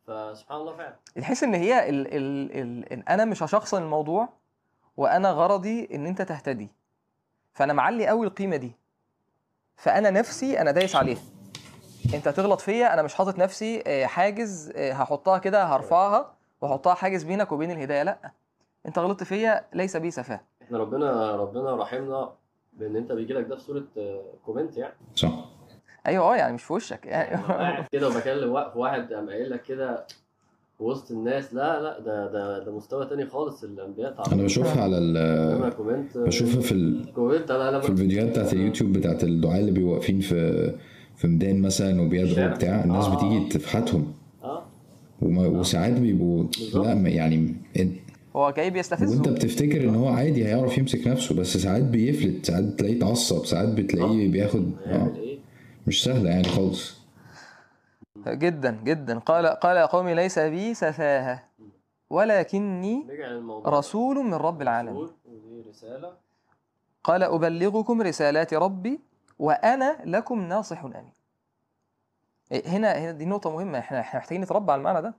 فسبحان الله فعلا. تحس إن هي ال... ال... ال... إن أنا مش هشخصن الموضوع وأنا غرضي إن أنت تهتدي. فأنا معلي قوي القيمة دي. فأنا نفسي أنا دايس عليها. أنت تغلط فيا أنا مش حاطط نفسي آه، حاجز آه، هحطها كده هرفعها وأحطها حاجز بينك وبين الهداية. لأ. أنت غلطت فيا ليس بي سفاهة. إحنا ربنا ربنا رحمنا بان انت بيجي لك ده في صورة آه، comment يعني. صح. أيوه آه يعني مش في وشك يعني. يعني قاعد كده وبكلم واحد واحد قام قايل لك كده وسط الناس لا لا ده ده ده مستوى تاني خالص الانبياء تعرف أنا بشوفها على ال comment بشوفها في ال... comment أنا لما في الفيديوهات بتاعت اليوتيوب بتاعت الدعاء اللي بيبقوا واقفين في في ميدان مثلا وبيدعوا. بتاع الناس آه. بتيجي تفحتهم. آه. وما وساعات بيبقوا. لا ما- يعني هو جاي وانت بيستفزه بتفتكر ان هو عادي هيعرف يمسك نفسه بس ساعات بيفلت ساعات بتلاقيه اتعصب ساعات بتلاقيه بياخد هيعمل آه. إيه؟ مش سهلة يعني خالص. جدا جدا. قال قال يا قوم ليس بي سفاهة ولكني رسول من رب العالمين. رسول، ودي رسالة. قال أبلغكم رسالات ربي وأنا لكم ناصح أمين. إيه، هنا هنا دي نقطة مهمة إحنا إحنا محتاجين نتربى على المعنى ده.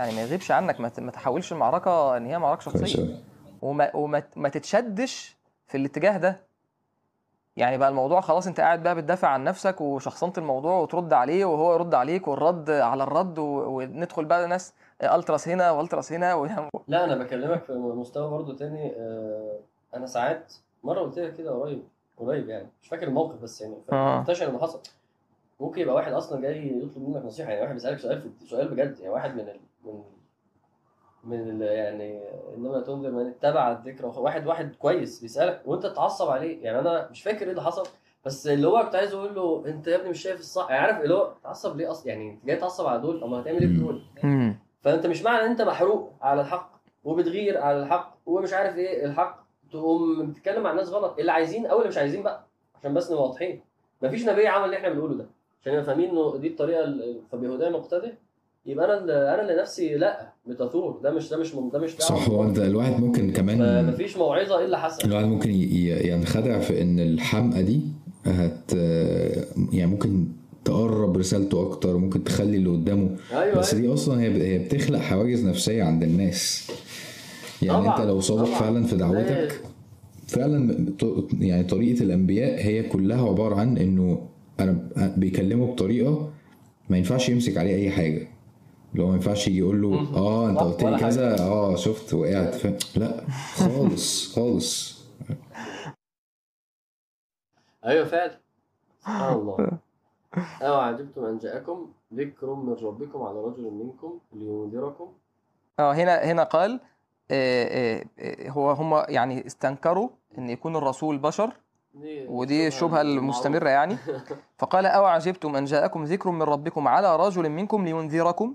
يعني ما يغيبش عنك ما تحولش المعركة إن هي شخصية أوي. وما وما ما تتشدش في الاتجاه ده يعني بقى الموضوع خلاص أنت قاعد بقى بتدافع عن نفسك وشخصنت الموضوع وترد عليه وهو يرد عليك والرد على الرد و- وندخل بقى ناس ألتراس هنا وألتراس هنا و... لا أنا بكلمك في مستوى برضو تاني آه أنا ساعات مرة قلت لك كده قريب قريب يعني مش فاكر الموقف بس يعني آه. منتشر انه حصل ممكن يبقى واحد أصلا جاي يطلب منك نصيحة يعني واحد بيسألك سؤال في سؤال بجد يعني واحد من ال... من من. يعني إنما تنذر من اتبع الذكر. واحد واحد كويس بيسألك وأنت تتعصب عليه. يعني أنا مش فاكر إيه اللي حصل بس اللي هو كنت عايز أقول له أنت يا ابني مش شايف الصح. يعني عارف اللي هو تعصب ليه أصلا يعني انت جاي تعصب على دول اما هتعمل إيه في دول. فأنت مش معنى إن أنت محروق على الحق وبتغير على الحق ومش عارف إيه الحق تقوم بتتكلم مع الناس غلط. اللي عايزين أو اللي مش عايزين بقى عشان بس نبقى واضحين. مفيش نبي عمل اللي إحنا بنقوله ده. عشان نبقى فاهمين إنه دي الطريقة ال- فبهدايه مقتدى يبقى أنا اللي أنا اللي نفسي لا بتثور ده مش ده مش ده مش. صح هو انت الواحد ممكن كمان فمفيش موعظة الا حسن الواحد ممكن ينخدع في إن الحمقى دي هت يعني ممكن تقرب رسالته أكتر ممكن تخلي اللي قدامه أيوه بس أيوة. دي أصلا هي هي بتخلق حواجز نفسية عند الناس يعني طبعاً، انت لو صادق. فعلا في دعوتك فعلا يعني طريقة الأنبياء هي كلها عبارة عن إنه أنا بيكلمه بطريقة ما ينفعش يمسك عليه أي حاجة اللي هو ما ينفعش يجي يقول له. آه أنت قلت لي كذا آه شفت وقعت ف... لا خالص خالص. أيوه فعلا. سبحان الله. أو عجبتم أن جاءكم ذكر من ربكم على رجل منكم لينذركم. آه هنا هنا قال آه، آه، آه، هو هم يعني استنكروا إن يكون الرسول بشر دي ودي الشبهة المستمرة يعني. فقال أو عجبتم أن جاءكم ذكر من ربكم على رجل منكم لينذركم؟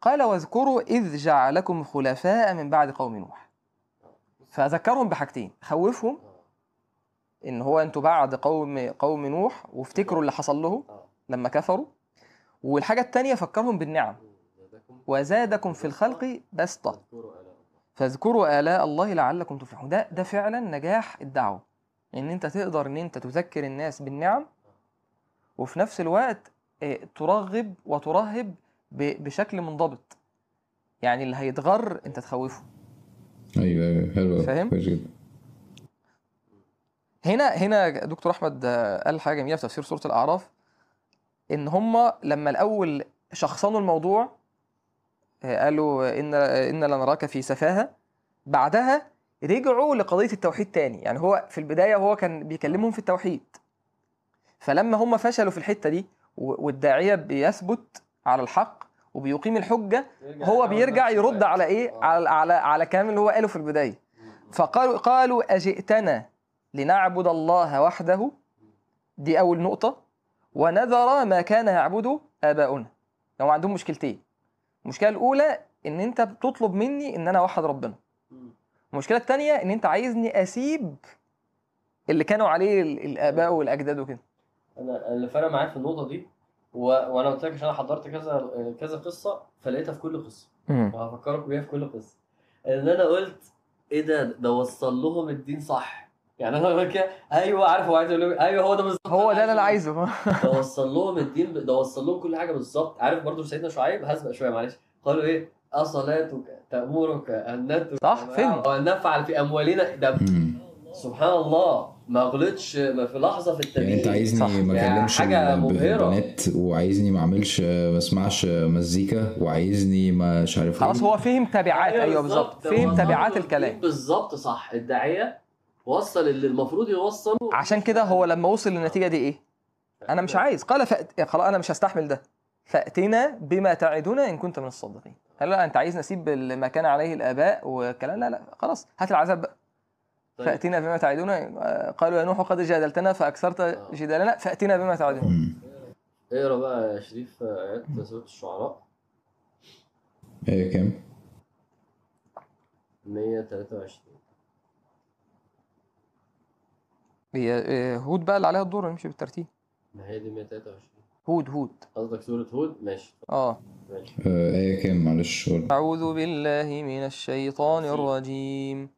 قال واذكروا إذ جعلكم خلفاء من بعد قوم نوح. فذكرهم بحاجتين خوفهم إن هو أنتوا بعد قوم قوم نوح وافتكروا اللي حصل له لما كفروا. والحاجة التانية فكرهم بالنعم. وزادكم في الخلق بسطة. فاذكروا آلاء الله لعلكم تفلحون. ده ده فعلا نجاح الدعوة. إن أنت تقدر إن أنت تذكر الناس بالنعم وفي نفس الوقت آه، ترغب وترهب بشكل منضبط. يعني اللي هيتغر انت تخوفه. أيوه أيوه حلو فاهم؟ كويس جدا. هنا هنا دكتور أحمد قال حاجة جميلة في تفسير سورة الأعراف إن هم لما الأول شخصنوا الموضوع آه، قالوا إن إن لنراك في سفاهة بعدها رجعوا لقضية التوحيد تاني. يعني هو في البداية هو كان بيكلمهم في التوحيد. فلما هم فشلوا في الحتة دي والداعية بيثبت على الحق وبيقيم الحجة هو بيرجع يرد على إيه؟ على على على كلام اللي هو قاله في البداية. فقالوا قالوا أجئتنا لنعبد الله وحده؟ دي أول نقطة. ونذر ما كان يعبده آباؤنا. هم عندهم مشكلتين. المشكلة الأولى إن أنت بتطلب مني إن أنا أوحد ربنا. المشكلة التانية إن أنت عايزني أسيب اللي كانوا عليه ال- الآباء والأجداد وكده. أنا اللي فرق معايا في النقطة دي و... وأنا قلت لك عشان أنا حضرت كذا كذا قصة فلقيتها في كل قصة. وهفكركم بيها في كل قصة. إن أنا قلت إيه ده؟ ده وصل لهم الدين صح. يعني أنا بقول كده أيوه عارف هو عايز يقول لهم أيوه هو ده بالظبط هو ده اللي أنا عايزه. ده وصل لهم الدين ده وصل لهم كل حاجة بالظبط. عارف برضو سيدنا شعيب؟ هسبق شوية معلش. قالوا إيه؟ أصلاتك تأمرك أن صح، فهم. وان نفعل في أموالنا. ده. سبحان الله. ما غلطش ما في لحظة في التدين يعني أنت عايزني صح. ما يعني اكلمش مبهرة. البنات وعايزني ما أعملش ما أسمعش مزيكا وعايزني ما مش عارف خلاص إيه. هو فهم تبعات أيوه بالظبط. فهم تبعات الكلام. بالظبط صح. الداعيه وصل اللي المفروض يوصله. عشان كده هو لما وصل للنتيجة دي إيه؟ أنا مش عايز. قال ف... خلاص أنا مش هستحمل ده. فأتنا بما تعدنا إن كنت من الصادقين. هل لا أنت عايز نسيب ما كان عليه الآباء وكلام لا لا. خلاص هات العذاب بقى. طيب. فأتنا بما تعدنا آه، قالوا يا نوح قد جادلتنا فأكثرت آه. جدالنا فأتنا بما مم. اقرا بقى يا شريف آيات سورة الشعراء. إيه كام 123 هي آه، هود بقى اللي عليها الدور نمشي بالترتيب. ما هي دي 123 هود هود. قصدك سورة هود؟ ماشي. آه. ماشي. آه، إيه كام معلش. أعوذ بالله من الشيطان. الرجيم.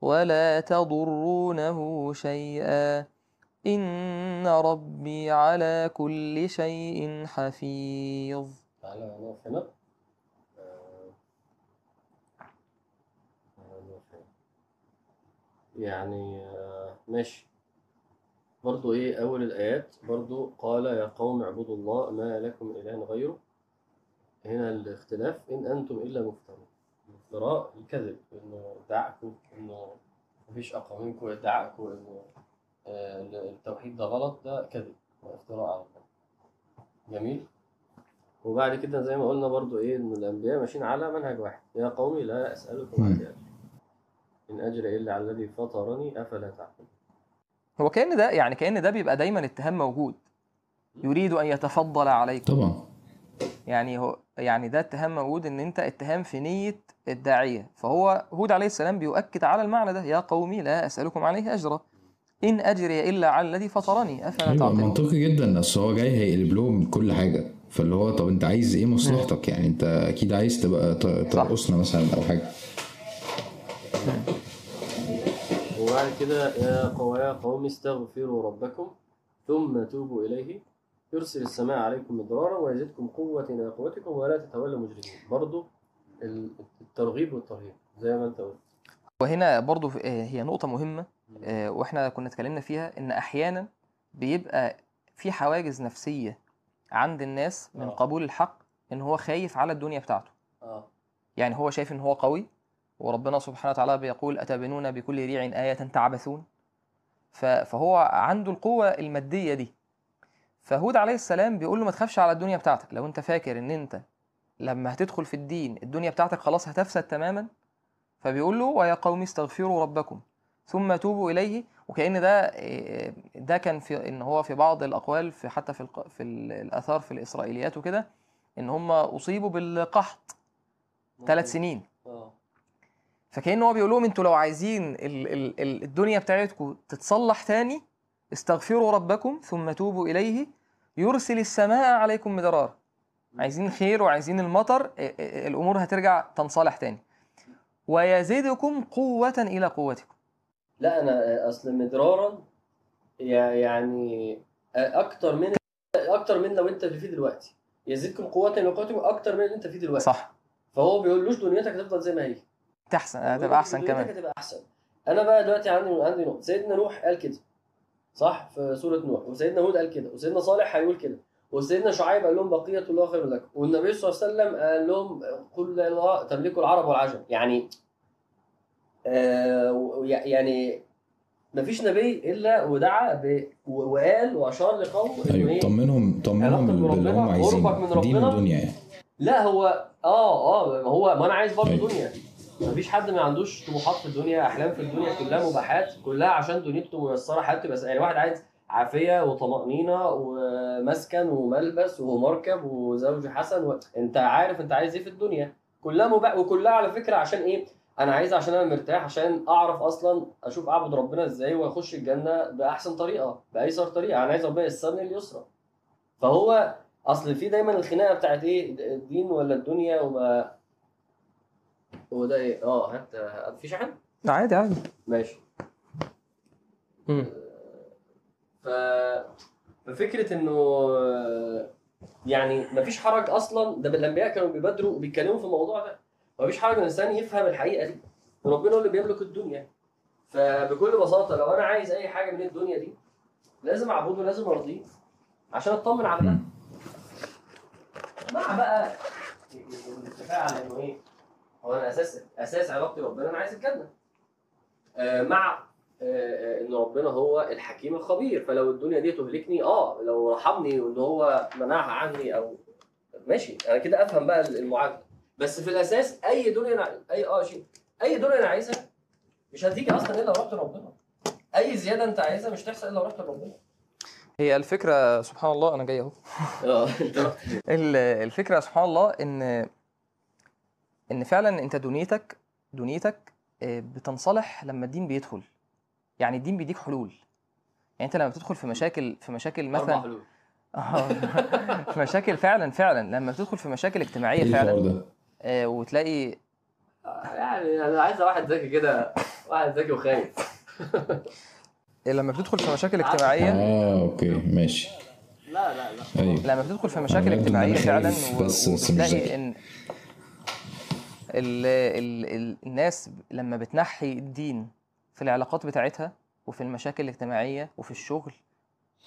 ولا تضرونه شيئا إن ربي على كل شيء حفيظ. تعالى نقف هنا. يعني ماشي. برضو إيه أول الآيات برضو قال يا قوم اعبدوا الله ما لكم إله غيره. هنا الاختلاف إن أنتم إلا مفترون. الافتراء الكذب إنه ادعاءكم إنه مفيش أقوى منكم ادعاءكم إنه آه، التوحيد ده غلط ده كذب وافتراء على الله جميل. وبعد كده زي ما قلنا برضو إيه إن الأنبياء ماشيين على منهج واحد. يا قومي لا أسألكم. عليه اجر إن أجري إلا على الذي فطرني أفلا تعقلون. هو كأن ده يعني كأن ده بيبقى دايما اتهام موجود. يريد أن يتفضل عليكم طبعا. يعني هو يعني ده اتهام موجود إن أنت اتهام في نية الداعية. فهو هود عليه السلام بيؤكد على المعنى ده. يا قومي لا أسألكم عليه أجرا. إن أجري إلا على الذي فطرني. أفلا تعقلون؟ منطقي جدا. أصل هو جاي هيقلب لهم كل حاجة. فاللي هو طب أنت عايز إيه مصلحتك؟ يعني أنت أكيد عايز تبقى. ترقصنا مثلا أو حاجة. وبعد كده يا قو- يا قوم استغفروا ربكم ثم توبوا إليه. يرسل السماء عليكم مدرارا ويزدكم قوة إلى قوتكم ولا تتولوا مجرمين. برضو ال- الترغيب والترهيب زي ما انت قلت. وهنا برضو آه، هي نقطة مهمة آه، وإحنا كنا اتكلمنا فيها إن أحيانا بيبقى في حواجز نفسية عند الناس من آه. قبول الحق إن هو خايف على الدنيا بتاعته. يعني هو شايف إن هو قوي وربنا سبحانه وتعالى بيقول أتبنون بكل ريع آية تعبثون؟ فهو عنده القوة المادية دي. فهود عليه السلام بيقول له ما تخافش على الدنيا بتاعتك. لو أنت فاكر إن أنت لما هتدخل في الدين الدنيا بتاعتك خلاص هتفسد تماما؟ فبيقول له ويا قوم استغفروا ربكم ثم توبوا إليه وكأن ده إيه، ده كان في إن هو في بعض الأقوال في حتى في في ال- الآثار في الإسرائيليات وكده إن هم أصيبوا بالقحط ثلاث سنين. آه. فكأن هو بيقول لهم أنتوا لو عايزين ال ال ال الدنيا بتاعتكم تتصلح تاني استغفروا ربكم ثم توبوا إليه يرسل السماء عليكم مدرارا عايزين خير وعايزين المطر ا- ا- الأمور هترجع تنصلح تاني. ويزيدكم قوة إلى قوتكم. لا أنا أصل مدرارا يع- يعني أكتر من أكتر من لو اللي فيه دلوقتي. يزيدكم قوة لقوتكم أكتر من اللي أنت فيه دلوقتي. صح. فهو بيقولوش دنيتك هتفضل زي ما هي. تحسن هتبقى أحسن دنيتك كمان. هتبقى أحسن. أنا بقى دلوقتي عندي عندي نقطة. سيدنا نوح قال كده صح؟ في سورة نوح. وسيدنا هود قال كده. وسيدنا صالح هيقول كده. وسيدنا شعيب قال لهم بقية الله خير لكم. والنبي صلى الله عليه وسلم قال لهم قل لا إله تملكوا العرب والعجم. يعني آه يعني ما فيش نبي إلا ودعا ب- وقال وأشار لقوم إنه أيوه إيه؟ طمنهم طمنهم باللي هم عايزينه. دين ربنا. ودنيا يعني. لا هو آه آه ما هو ما أنا عايز برضه أيوة. دنيا. مفيش حد ما عندوش طموحات في الدنيا أحلام في الدنيا كلها مباحات كلها عشان دنيته ميسرة حياته بس. يعني واحد عايز عافية وطمأنينة ومسكن وملبس ومركب وزوج حسن و... انت عارف انت عايز إيه في الدنيا. كلها مباح وكلها على فكرة عشان إيه؟ أنا عايز عشان أنا مرتاح عشان اعرف أصلا أشوف اعبد ربنا إزاي واخش الجنة بأحسن طريقة بايسر طريقة. أنا عايز ربنا ييسرني اليسرى فهو اصل في دايما الخناقة بتاعت إيه؟ الدين ولا الدنيا وما هو ده إيه؟ آه هات في شحن عادي عادي. ماشي. ف ففكرة إنه يعني مفيش حرج أصلا. ده الأنبياء كانوا بيبادروا وبيتكلموا في الموضوع ده. مفيش حرج إن الإنسان يفهم الحقيقة دي. ربنا هو اللي بيملك الدنيا. فبكل بساطة لو أنا عايز أي حاجة من الدنيا دي لازم أعبده لازم أرضيه عشان أطمن على ده. مع بقى الاتفاق على إنه إيه هو أنا أساس أساس علاقتي بربنا أنا عايز الجنة. آه مع آه، آه، إن ربنا هو الحكيم الخبير. فلو الدنيا دي تهلكني آه لو رحمني وإن هو منعها عني أو ماشي أنا كده أفهم بقى المعادله بس في الأساس أي دنيا أنا... أي آه شيء. أي دنيا أنا عايزها مش هتيجي أصلا إلا لو رحت لربنا أي زيادة أنت عايزها مش تحصل إلا لو رحت لربنا هي الفكرة سبحان الله أنا جاي أهو. آه أنت رحت ال- الفكرة سبحان الله إن إن فعلا أنت دنيتك دنيتك آه، بتنصلح لما الدين بيدخل. يعني الدين بيديك حلول. يعني أنت لما بتدخل في مشاكل في مشاكل مثلا حلول. في مشاكل فعلا فعلا. لما بتدخل في مشاكل اجتماعية الحوار فعلا ده؟ آه، وتلاقي يعني أنا عايز واحد ذكي كده واحد ذكي وخايف. لما بتدخل في مشاكل اجتماعية آه أوكي ماشي. لا لا لا. أيوه. لما بتدخل في مشاكل أنا فعلا بس- بس مش وبتلاقي ذكي. إن ال ال ال الناس لما بتنحي الدين في العلاقات بتاعتها وفي المشاكل الاجتماعية وفي الشغل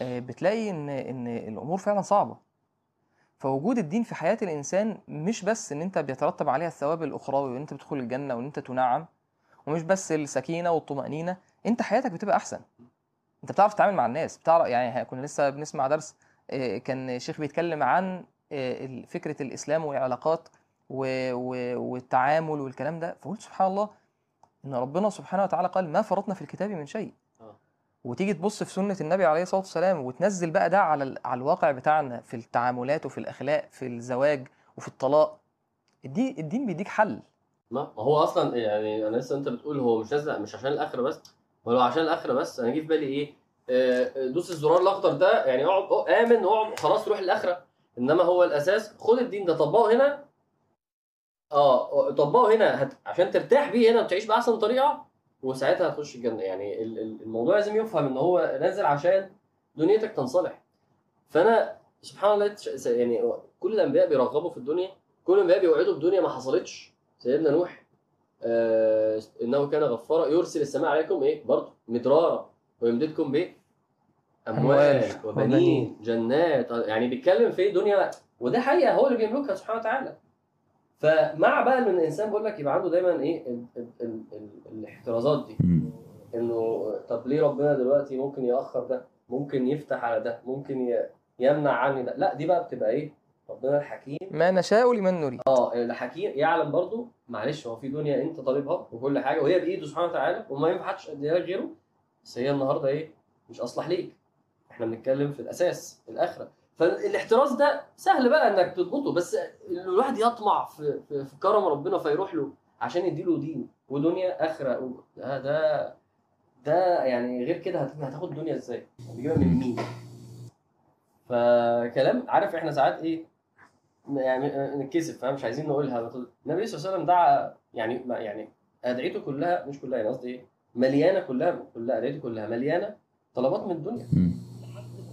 آه، بتلاقي إن إن الأمور فعلا صعبة. فوجود الدين في حياة الإنسان مش بس إن أنت بيترتب عليها الثواب الأخروي وإن أنت بتدخل الجنة وإن أنت تنعم ومش بس السكينة والطمأنينة أنت حياتك بتبقى أحسن. أنت بتعرف تتعامل مع الناس بتعرف يعني كنا لسه بنسمع درس آه، كان الشيخ بيتكلم عن آه، ال- فكرة الإسلام والعلاقات والتعامل والكلام ده فقلت سبحان الله إن ربنا سبحانه وتعالى قال ما فرطنا في الكتاب من شيء. آه. وتيجي تبص في سنة النبي عليه الصلاة والسلام وتنزل بقى ده على على الواقع بتاعنا في التعاملات وفي الأخلاق في الزواج وفي الطلاق الدين الدين بيديك حل. ما هو أصلا يعني أنا لسه أنت بتقول هو مش مش عشان الآخرة بس هو لو عشان الآخرة بس أنا جه في بالي إيه؟ آه، دوس الزرار الأخضر ده يعني اقعد أه، آمن واقعد خلاص روح الاخره إنما هو الأساس خد الدين ده طبقه هنا آه طبقه هنا. هت... عشان ترتاح بيه هنا وتعيش بأحسن طريقة وساعتها هتخش الجنة. يعني ال- ال- الموضوع لازم يفهم إن هو نازل عشان دنيتك تنصلح. فأنا سبحان الله يعني كل الأنبياء بيرغبوا في الدنيا كل الأنبياء بيوعدوا بدنيا ما حصلتش. سيدنا نوح آه إنه كان غفارا يرسل السماء عليكم إيه؟ برضه مدرارا. ويمددكم بايه أموال وبنين. جنات. يعني بيتكلم في دنيا وده حقيقة هو اللي بيملكها سبحانه وتعالى. فمع بقى ان الإنسان بيقول لك يبقى عنده دايما إيه ال ال ال ال الاحترازات دي. إنه طب ليه ربنا دلوقتي ممكن يأخر ده؟ ممكن يفتح على ده؟ ممكن ي- يمنع عني ده؟ لا دي بقى بتبقى إيه؟ ربنا الحكيم. ما نشاء لمن نريد. آه الحكيم يعلم برضو معلش هو في دنيا أنت طالبها وكل حاجة وهي بإيده سبحانه وتعالى وما ينفعش اديها لك غيره بس هي النهارده إيه؟ مش أصلح ليك. إحنا بنتكلم في الأساس الآخرة. فالاحتراز ده سهل بقى إنك تضبطه بس الواحد يطمع في, في, كرم ربنا فيروح له عشان يديله دين ودنيا آخرة ده ده ده يعني غير كده هت- هتاخد دنيا إزاي؟ هتجيبها من مين؟ فكلام عارف إحنا ساعات إيه يعني نتكسف فاهم مش عايزين نقولها النبي صلى الله عليه وسلم دعا يعني يعني أدعيته كلها مش كلها يعني قصدي إيه مليانة كلها كلها أدعيته كلها مليانة طلبات من الدنيا.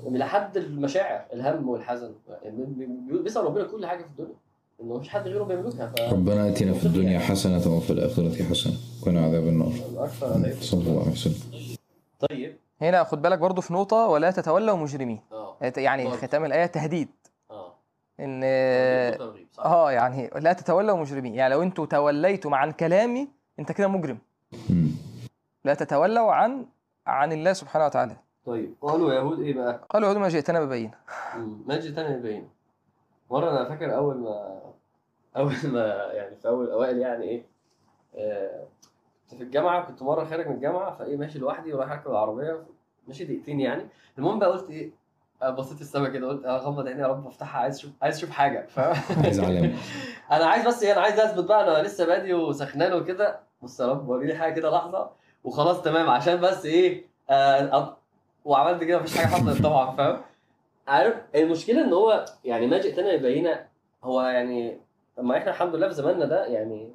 لحد المشاعر الهم والحزن. بي- بي- بيسأل ربنا كل حاجة في الدنيا. إنه مفيش حد غيره بيملكها ف ربنا اتنا في الدنيا حسنة وفي الآخرة حسنة. وقنا عذاب النار. صلى الله عليه وسلم. طيب. هنا خد بالك برضو في نقطة ولا تتولوا مجرمين. آه. يعني برضو. ختام الآية تهديد. آه. إن. آه يعني لا تتولوا مجرمين. يعني لو أنتوا توليتم عن كلامي انت كده مجرم. مم. لا تتولوا عن عن الله سبحانه وتعالى. طيب قالوا يهود إيه بقى؟ قالوا يهود ما جئتنا ببين مم، ماجد تاني يبين مرة أنا فاكر أول ما أول ما يعني في أول أوائل يعني إيه آه، كنت في الجامعة كنت مرة خارج من الجامعة فإيه ماشي لوحدي ورايح أركب العربية ماشي دقيقتين يعني. المهم بقى قلت إيه آه، بصيت السما كده قلت اغمض عيني يا رب أفتحها عايز أشوف عايز أشوف حاجة. علامة أنا عايز بس إيه أنا عايز أثبت بقى أنا لسه بادي وسخنان وكده. بص يا رب وريني حاجة كده لحظة. وخلاص تمام. عشان بس إيه آه وعملت كده مفيش حاجة حصلت طبعا فاهم؟ عارف المشكلة إن هو يعني ما جئتنا يبينا هو يعني اما إحنا الحمد لله في زماننا ده يعني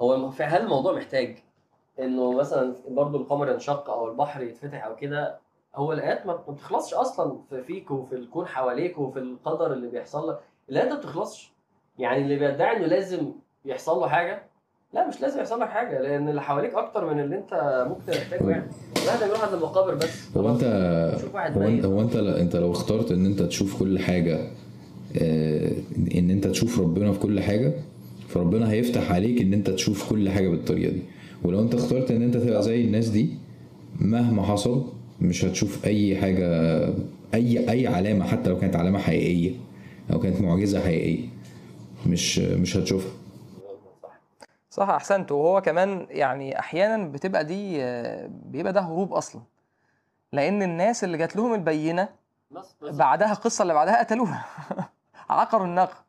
هو هل الموضوع محتاج إنه مثلا برضو القمر ينشق أو البحر يتفتح أو كده؟ هو الآيات ما ما بتخلصش أصلا في فيك وفي الكون حواليك وفي القدر اللي بيحصل لك. الآيات ما بتخلصش. يعني اللي بيدعي إنه لازم يحصل له حاجة لا مش لازم يحصل لك حاجة لأن اللي حواليك أكتر من اللي أنت ممكن تحتاجه يعني. الواحد بيروح عند المقابر بس. هو أنت هو أنت انت أنت لو اخترت إن أنت تشوف كل حاجة آه، إن أنت تشوف ربنا في كل حاجة فربنا هيفتح عليك إن أنت تشوف كل حاجة بالطريقة دي. ولو أنت اخترت إن أنت تبقى زي الناس دي مهما حصل مش هتشوف أي حاجة أي أي علامة حتى لو كانت علامة حقيقية أو كانت معجزة حقيقية مش مش هتشوفها. صح أحسنت. وهو كمان يعني أحيانا بتبقى دي بيبقى ده هروب أصلا. لأن الناس اللي جات لهم البينة بعدها القصة اللي بعدها قتلوها. عقروا الناقه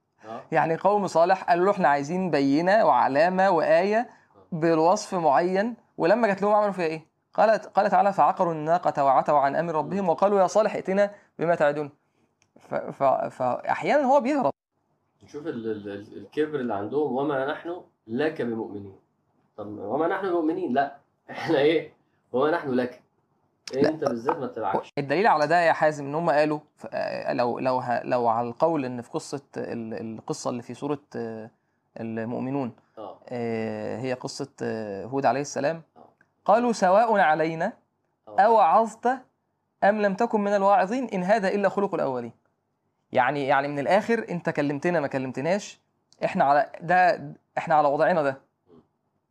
يعني قوم صالح قالوا له إحنا عايزين بينة وعلامة وآية بالوصف معين. ولما جات لهم عملوا فيها إيه؟ قالت قال تعالى فعقروا الناقة وعتوا عن أمر ربهم وقالوا يا صالح ائتنا بما تعدون. فاحيانا هو بيهرب. نشوف ال- ال- ال- الكبر اللي عندهم وما نحن لك بمؤمنين. طب وما نحن بمؤمنين لا. إحنا إيه؟ وما نحن لك. إيه انت بالذات ما تتبعكش الدليل على ده يا حازم إن هم قالوا آه، لو لو لو على القول إن في قصة ال- القصة اللي في سوره آه، المؤمنون آه. آه، هي قصة هود عليه السلام. آه. قالوا سواء علينا. أوعظت أم لم تكن من الواعظين إن هذا إلا خلق الأولين. يعني يعني من الآخر أنت كلمتنا ما كلمتناش. إحنا على ده إحنا على وضعنا ده.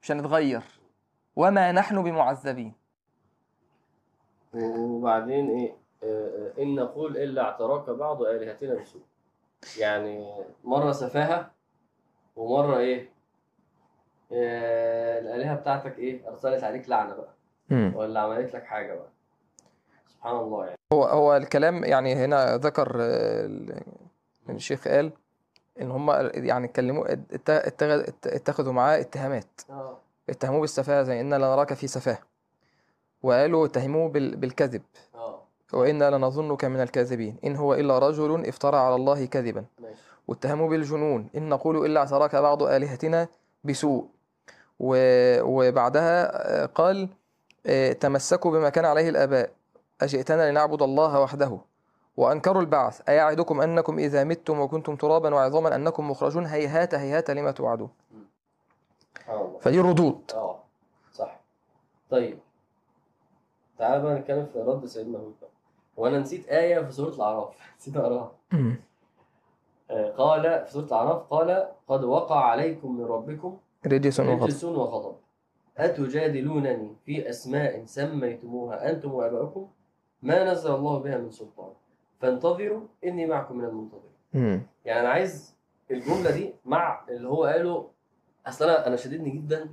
مش هنتغير. وما نحن بمعذبين. وبعدين إيه؟ آه، إن نقول إلا اعتراك بعض آلهتنا بسوء. يعني مرة سفاهة ومرة إيه؟ آه، الآلهة بتاعتك إيه؟ أرسلت عليك لعنة بقى. ولا عملت لك حاجة بقى. سبحان الله يعني. هو هو الكلام يعني هنا ذكر آه، ال- الشيخ قال إن هم يعني اتكلموا ات- اتخذ- اتخذوا معاه اتهامات. آه. اتهموه بالسفاهة زي إنا لنراك في سفاهة. وقالوا اتهموه بال- بالكذب. آه. وإنا لنظنك من الكاذبين. إن هو إلا رجل افترى على الله كذبا. ماشي. واتهموا بالجنون. إن نقول إلا اعتراك بعض آلهتنا بسوء. و... وبعدها آه، قال آه، تمسكوا بما كان عليه الآباء. أجئتنا لنعبد الله وحده. وأنكروا البعث. أيعدكم أنكم إذا متم وكنتم ترابا وعظاما أنكم مخرجون هيهات هيهات لما توعدون. فدي ردود. آه صح. طيب. تعال بقى نتكلم في رد سيدنا هود وأنا نسيت آية في سورة الأعراف. نسيت أقراها. آه، قال في سورة الأعراف قال قد وقع عليكم من ربكم رجس وغضب رجس وغضب أتجادلونني في أسماء سميتموها أنتم وآباؤكم؟ ما نزل الله بها من سلطان. فانتظروا إني معكم من المنتظرين. يعني أنا عايز الجملة دي مع اللي هو قاله. أصل أنا أنا شددني جدا.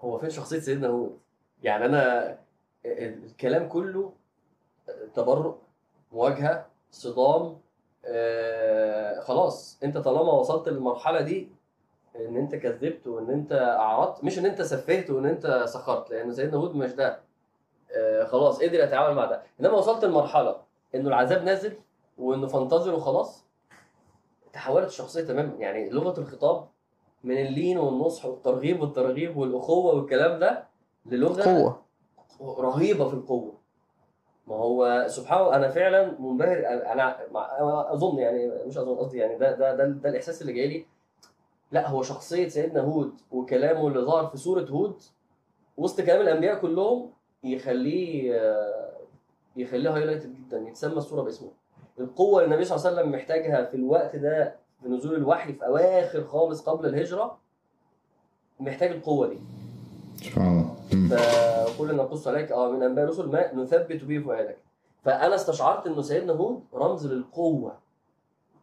هو فين شخصية سيدنا هود؟ يعني ال- الكلام كله تبرؤ مواجهة صدام آه خلاص. أنت طالما وصلت للمرحلة دي إن أنت كذبت وإن أنت أعرضت مش إن أنت سفهت وإن أنت سخرت لأن سيدنا هود مش ده. آه خلاص قدر يتعامل مع ده. إنما وصلت لمرحلة انه العذاب نازل وانه فانتظر وخلاص تحولت الشخصيه تماما. يعني لغة الخطاب من اللين والنصح والترغيب والترهيب والأخوة والكلام ده للغة القوة. رهيبة في القوة. ما هو سبحان أنا فعلا منبهر. أنا أظن يعني مش أظن قصدي يعني ده ده ده, ده الإحساس اللي جاي لي. لا هو شخصية سيدنا هود وكلامه اللي ظهر في سورة هود وسط كلام الأنبياء كلهم يخليه آه، يخليه highlighted جدا يتسمى السوره باسمه القوة اللي النبي صلى الله عليه وسلم محتاجها في الوقت ده في نزول الوحي في أواخر خالص قبل الهجرة محتاج القوة دي. سبحان الله. فكل نقص عليك آه من أنباء الرسل ما نثبت به فؤادك فأنا استشعرت إنه سيدنا هود رمز للقوة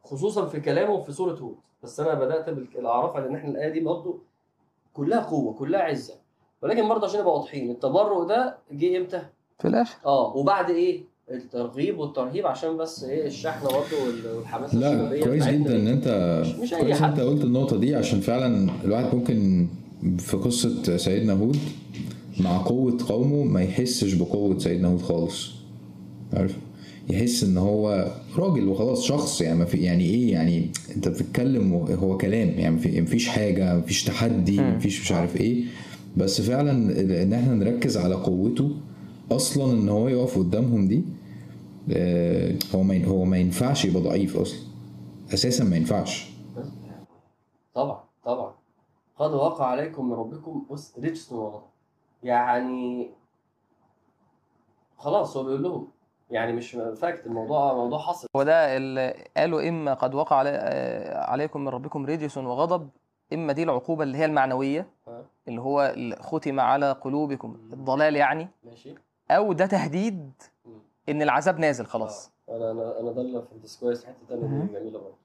خصوصا في كلامه في سورة هود. بس أنا بدأت بالاعراف على إن إحنا الآية دي برضه كلها قوة كلها عزة. ولكن برضه عشان نبقى واضحين التبرؤ ده جه إمتى؟ في الآخر آه وبعد إيه؟ الترغيب والترهيب عشان بس إيه الشحنة برضه وال- والحماسه لا الشبابيه كويس جدا. إن أنت مش, مش أي كويس حد أنت قلت النقطة دي عشان فعلا الواحد ممكن في قصة سيدنا هود مع قوة قومه ما يحسش بقوة سيدنا هود خالص عارف يحس إن هو راجل وخلاص شخص يعني ما في يعني إيه يعني أنت بتتكلم و- هو كلام يعني ما في- مفيش حاجة مفيش تحدي مم. مفيش مش عارف إيه بس فعلا إن إحنا نركز على قوته أصلا إن هو يقف قدامهم دي آه، هو ما هو ما ينفعش يبقى ضعيف أصلا. أساسا ما ينفعش. طبعا طبعا. قد وقع عليكم من ربكم بص رجس وغضب يعني خلاص هو بيقول لهم. يعني مش فاكت الموضوع موضوع حصل. هو ده اللي قالوا إما قد وقع علي آه، عليكم من ربكم رجس وغضب إما دي العقوبة اللي هي المعنوية آه. اللي هو ختم على قلوبكم. الضلال يعني. ماشي. أو ده تهديد. إن العذاب نازل خلاص آه. أنا أنا أنا ده اللي فهمت كويس حتة. دي جميلة برضه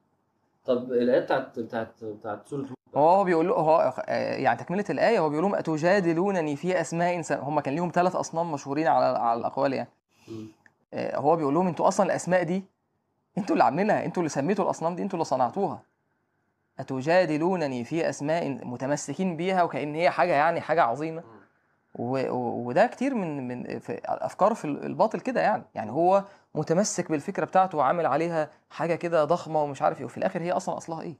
طب الآية بتاعت بتاعت بتاعت سورة هو هو بيقول له هو يعني تكملة الآية هو بيقول لهم أتجادلونني في أسماء سم... هم كان ليهم ثلاث أصنام مشهورين على على الأقوال يعني. آه، هو بيقول لهم أنتوا أصلا الأسماء دي أنتوا اللي عاملينها أنتوا اللي سميتوا الأصنام دي أنتوا اللي صنعتوها أتجادلونني في أسماء متمسكين بيها وكأن هي حاجة يعني حاجة عظيمة. وده كتير من من في الأفكار في الباطل كده يعني. يعني هو متمسك بالفكرة بتاعته وعامل عليها حاجة كده ضخمة ومش عارف إيه وفي الآخر هي أصلا أصلها إيه.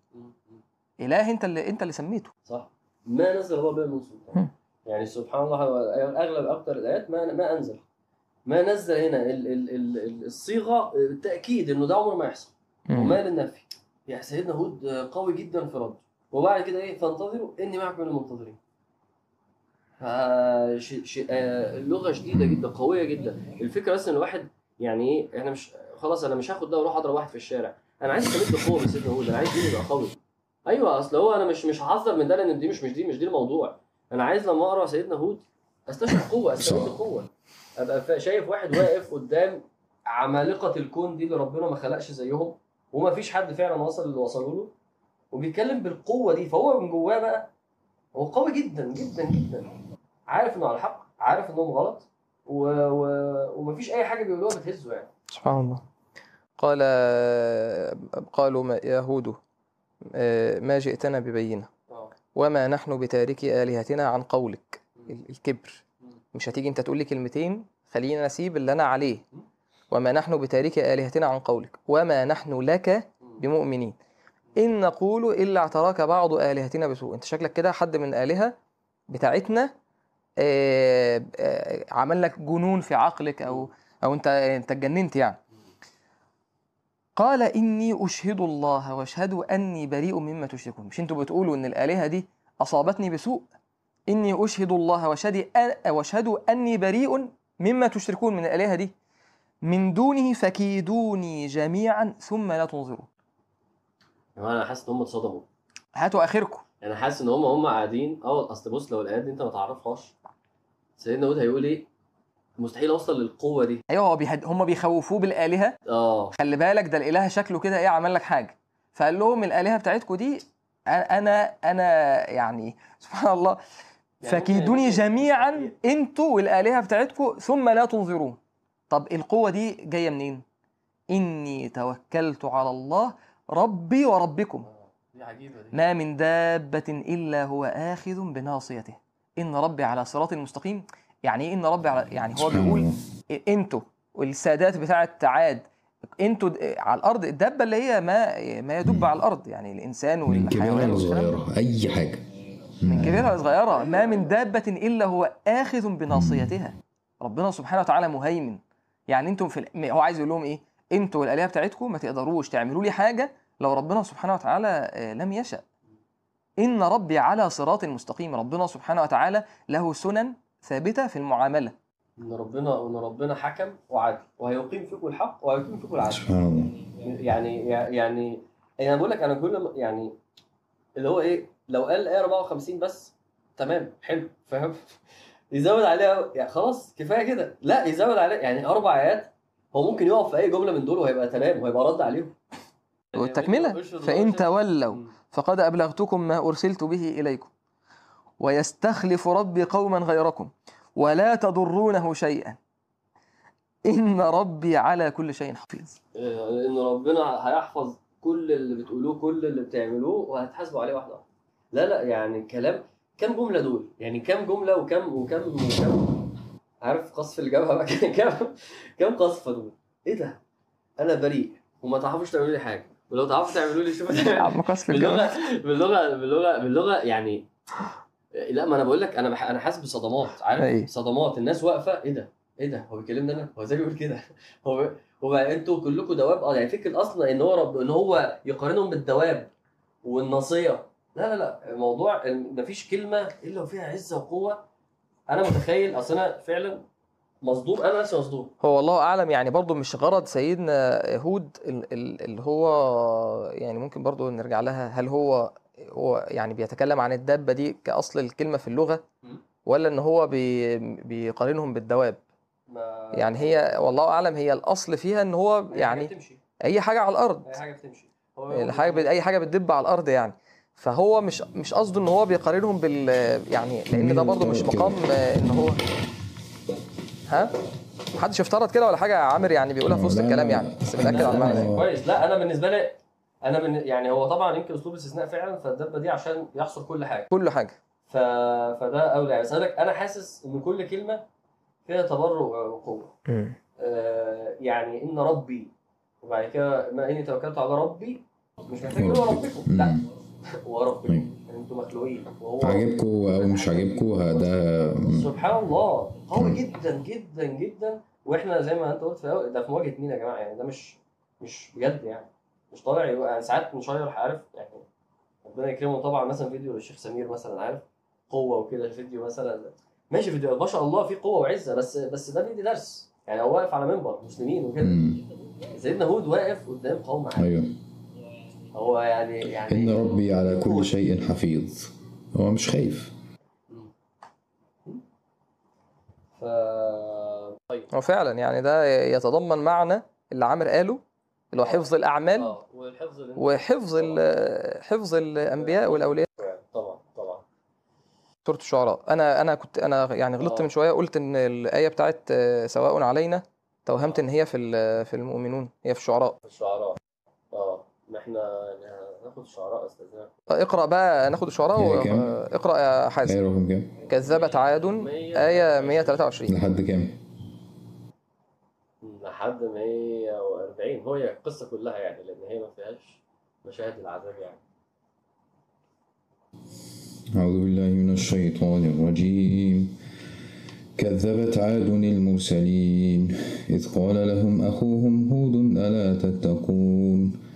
إله أنت اللي أنت اللي سميته. صح. ما نزل الله بها من سلطان. يعني سبحان الله هو أغلب أكتر الآيات ما ما أنزل. ما نزل هنا ال ال ال ال- الصيغة التاكيد إنه ده عمره ما يحصل. وما للنفي يعني سيدنا هود قوي جدا في رد. وبعد كده إيه؟ فانتظروا إني معكم من المنتظرين. اللغة شديدة جدا قوية جدا. الفكرة إن الواحد يعني إيه إحنا مش خلاص أنا مش هاخد ده وأروح أضرب واحد في الشارع. أنا عايز استمد قوه من سيدنا هود أنا عايز ديني يبقى قوي. أيوه أصل هو أنا مش مش هحذر من ده لأن دي مش مش دي مش دي الموضوع. أنا عايز لما أقرأ سيدنا هود أستشعر قوة استمد. قوة. أبقى شايف واحد واقف قدام عمالقة الكون دي اللي ربنا ما خلقش زيهم وما فيش حد فعلا وصل اللي وصلوا له وبيتكلم بالقوة دي فهو من جواه بقى هو قوي جدا جدا جدا. عارف إنه على الحق عارف إنهم غلط و... و... ومفيش أي حاجة بيقولوها بتهزه يعني. سبحان الله. قال قالوا ما يا هود آه، ما جئتنا ببينة. آه. وما نحن بتاركي آلهتنا عن قولك. ال- الكبر. مش هتيجي أنت تقول لي كلمتين؟ خلينا نسيب اللي أنا عليه. وما نحن بتاركي آلهتنا عن قولك. وما نحن لك بمؤمنين. إن نقول إلا اعتراك بعض آلهتنا بسوء. أنت شكلك كده حد من آلهة بتاعتنا آه، آه، عمل لك جنون في عقلك أو أو أنت أنت اتجننت يعني. قال إني أشهد الله وأشهد أني بريء مما تشركون. مش أنتوا بتقولوا إن الآلهة دي أصابتني بسوء؟ إني أشهد الله وأشهد وأشهد أني بريء مما تشركون من الآلهة دي. من دونه فكيدوني جميعا ثم لا تنظرون. يعني أنا حاسس إن هم اتصدموا. هاتوا آخركم. يعني حاسس إن هم هم قاعدين آه أصل بص لو الايات دي أنت ما تعرفهاش سيدنا داود هيقول إيه؟ مستحيل أوصل للقوة دي. أيوه هو بيهد... هم بيخوفوه بالآلهة. آه. خلي بالك ده الإله شكله كده إيه عمل لك حاجة. فقال لهم الآلهة بتاعتكم دي أنا أنا يعني سبحان الله. يعني فكيدوني جميعا أنتوا والآلهة بتاعتكم ثم لا تنظرون. طب القوة دي جاية منين؟ إني توكلت على الله ربي وربكم. آه، دي عجيبة دي. ما من دابة إلا هو آخذ بناصيته. إن ربي على صراط مستقيم. يعني إيه إن ربي على يعني هو بيقول. إيه إنتوا والسادات بتاعة عاد. إنتوا د- على الأرض الدابة اللي هي ما ما يدب على الأرض. يعني الإنسان من كبيرة والحيوان والكلام ده. لصغيرة أي حاجة. من كبيرة لصغيرة ما من دابة إلا هو آخذ بناصيتها. ربنا سبحانه وتعالى مهيمن. يعني أنتم في هو عايز يقول لهم إيه؟ أنتوا والآلهة بتاعتكم ما تقدروش تعملوا لي حاجة لو ربنا سبحانه وتعالى آه، لم يشأ. إن ربي على صراط مستقيم. ربنا سبحانه وتعالى له سنن ثابتة في المعاملة. إن ربنا إن ربنا حكم وعدل وهيقيم فيكم الحق وهيقيم فيكم العدل. سبحان الله. يعني يعني أنا بقول لك أنا كل يعني اللي هو إيه لو قال الايه 54 بس تمام حلو فاهم؟ يزود عليها يعني خلاص كفاية كده. لا يزود عليها. يعني أربع آيات هو ممكن يقف في أي جملة من دول وهيبقى تمام وهيبقى رد عليهم. والتكملة؟ فإن تولوا فقد أبلغتكم ما أرسلت به إليكم. ويستخلف ربي قوما غيركم. ولا تضرونه شيئا. إن ربي على كل شيء حفيظ. آه، إن ربنا هيحفظ كل اللي بتقولوه كل اللي بتعملوه وهتحاسبوا عليه واحدة واحدة. لا لا يعني كلام كم جملة دول؟ يعني كم جملة وكم وكم وكم عارف قصف الجبهة بقى كم كم قصفه دول؟ إيه ده؟ أنا بريء وما تعرفوش تعملوا لي حاجة. ولو تعرفوا تعملوا لي شوفوا عم قصف الجبهة. باللغة باللغة باللغة يعني لا ما أنا بقول لك أنا بح... أنا حاسس بصدمات عارف. صدمات. الناس واقفة. إيه ده؟ إيه ده؟ هو بيكلمني أنا؟ هو إزاي بيقول كده؟ هو هو أنتوا كلكم دواب؟ آه يعني فكرة أصلا إن هو رب إن هو يقارنهم بالدواب والناصية. لا لا لا. الموضوع مفيش كلمة إلا وفيها عزة وقوة. أنا متخيل أصل أنا فعلا مصدوم أنا نفسي مصدوم. هو الله أعلم يعني برضو مش غرض سيدنا هود ال- ال- اللي هو يعني ممكن برضو نرجع لها. هل هو هو يعني بيتكلم عن الدابة دي كأصل الكلمة في اللغة مم. ولا إن هو بي بيقارنهم بالدواب؟ ما يعني هي والله أعلم هي الأصل فيها إن هو أي حاجة يعني بتمشي. أي حاجة على الأرض. أي حاجة بتمشي. هو بت- أي حاجة بتدب على الأرض يعني. فهو مش مش قصده إن هو بيقارنهم بال يعني لأن ده برضو مش مقام آه، إن هو ها؟ محدش افترض كده ولا حاجة يا عامر يعني بيقولها في وسط لا، الكلام لا. يعني بس بنأكد لا، على المعنى. كويس. لا أنا بالنسبة لي أنا من يعني هو طبعا يمكن أسلوب استثناء فعلا فالدبة دي عشان يحصر كل حاجة. كل حاجة. ف... فده أولى يعني. بس أقول لك أنا حاسس إن كل كلمة فيها تبرع وقوة. آه يعني إن ربي وبعد كده ما إني توكلت على ربي مش محتاج يقول ربكم. لا. ربكم أيوة. أنتم مخلوقين. وهو عجبكم أو مش عجبكم ده سبحان الله. قوي مم. جدا جدا جدا. وإحنا زي ما أنت قلت في الأول ده في مواجهة مين يا جماعة؟ يعني ده مش مش بجد يعني. مش طالع يبقى يعني ساعات نشير عارف؟ يعني ربنا يكرمه طبعا. مثلا فيديو للشيخ سمير مثلا عارف؟ قوة وكده فيديو مثلا. ماشي فيديو. ما شاء الله في قوة وعزة بس بس ده بيدي درس. يعني هو واقف على منبر مسلمين وكده. سيدنا هود واقف قدام قوم عادي أيوه. هو يعني يعني إن ربي على كل شيء حفيظ. هو مش خايف. ف طيب. هو فعلا يعني ده يتضمن معنى اللي عامر قاله اللي هو حفظ الأعمال آه والحفظ وحفظ ال- حفظ الأنبياء والأولياء. طبعا طبعا. سورة الشعراء. أنا أنا كنت أنا يعني غلطت آه. من شوية قلت إن الآية بتاعت آه، سواء علينا توهمت إن هي في ال- في المؤمنون هي في الشعراء. الشعراء. آه ما إحنا هناخد الشعراء أستاذنا. اقرأ بقى ناخد الشعراء و- اقرأ يا حازم. إيه رقم كام؟ كذبت عاد آية 123 لحد كام؟ لحد 140 هو هي القصة كلها يعني لأن هي ما فيهاش مشاهد العذاب يعني. أعوذ بالله من الشيطان الرجيم. كذبت عاد المرسلين. إذ قال لهم أخوهم هود ألا تتقون؟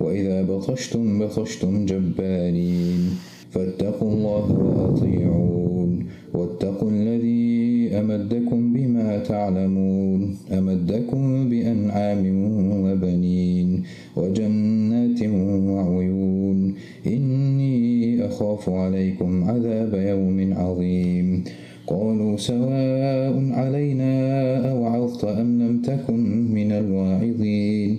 وإذا بطشتم بطشتم جبارين فاتقوا الله وأطيعون واتقوا الذي أمدكم بما تعلمون أمدكم بأنعام وبنين وجنات وعيون إني أخاف عليكم عذاب يوم عظيم قالوا سواء علينا أوعظت أم لم تكن من الواعظين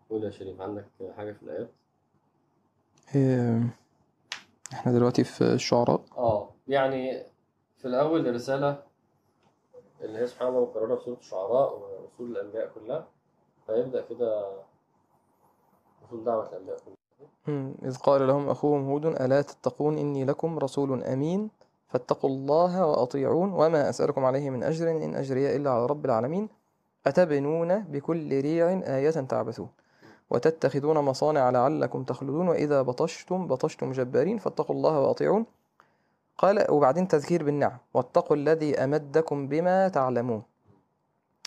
قول يا شريف عندك حاجة في الآيات؟ إيه، إحنا دلوقتي في الشعراء آه يعني في الأول الرسالة اللي هي سبحان الله مكررة في سورة الشعراء ورسول الأنبياء كلها فيبدأ كده رسول دعوة الأنبياء كلها. إذ قال لهم أخوهم هود ألا تتقون إني لكم رسول أمين فاتقوا الله وأطيعون وما أسألكم عليه من أجر إن أجري إلا على رب العالمين أتبنون بكل ريع آية تعبثون وتتخذون مصانع لعلكم تخلدون وإذا بطشتم بطشتم جبارين فاتقوا الله وأطيعون. قال وبعدين تذكير بالنعم. واتقوا الذي أمدكم بما تعلمون.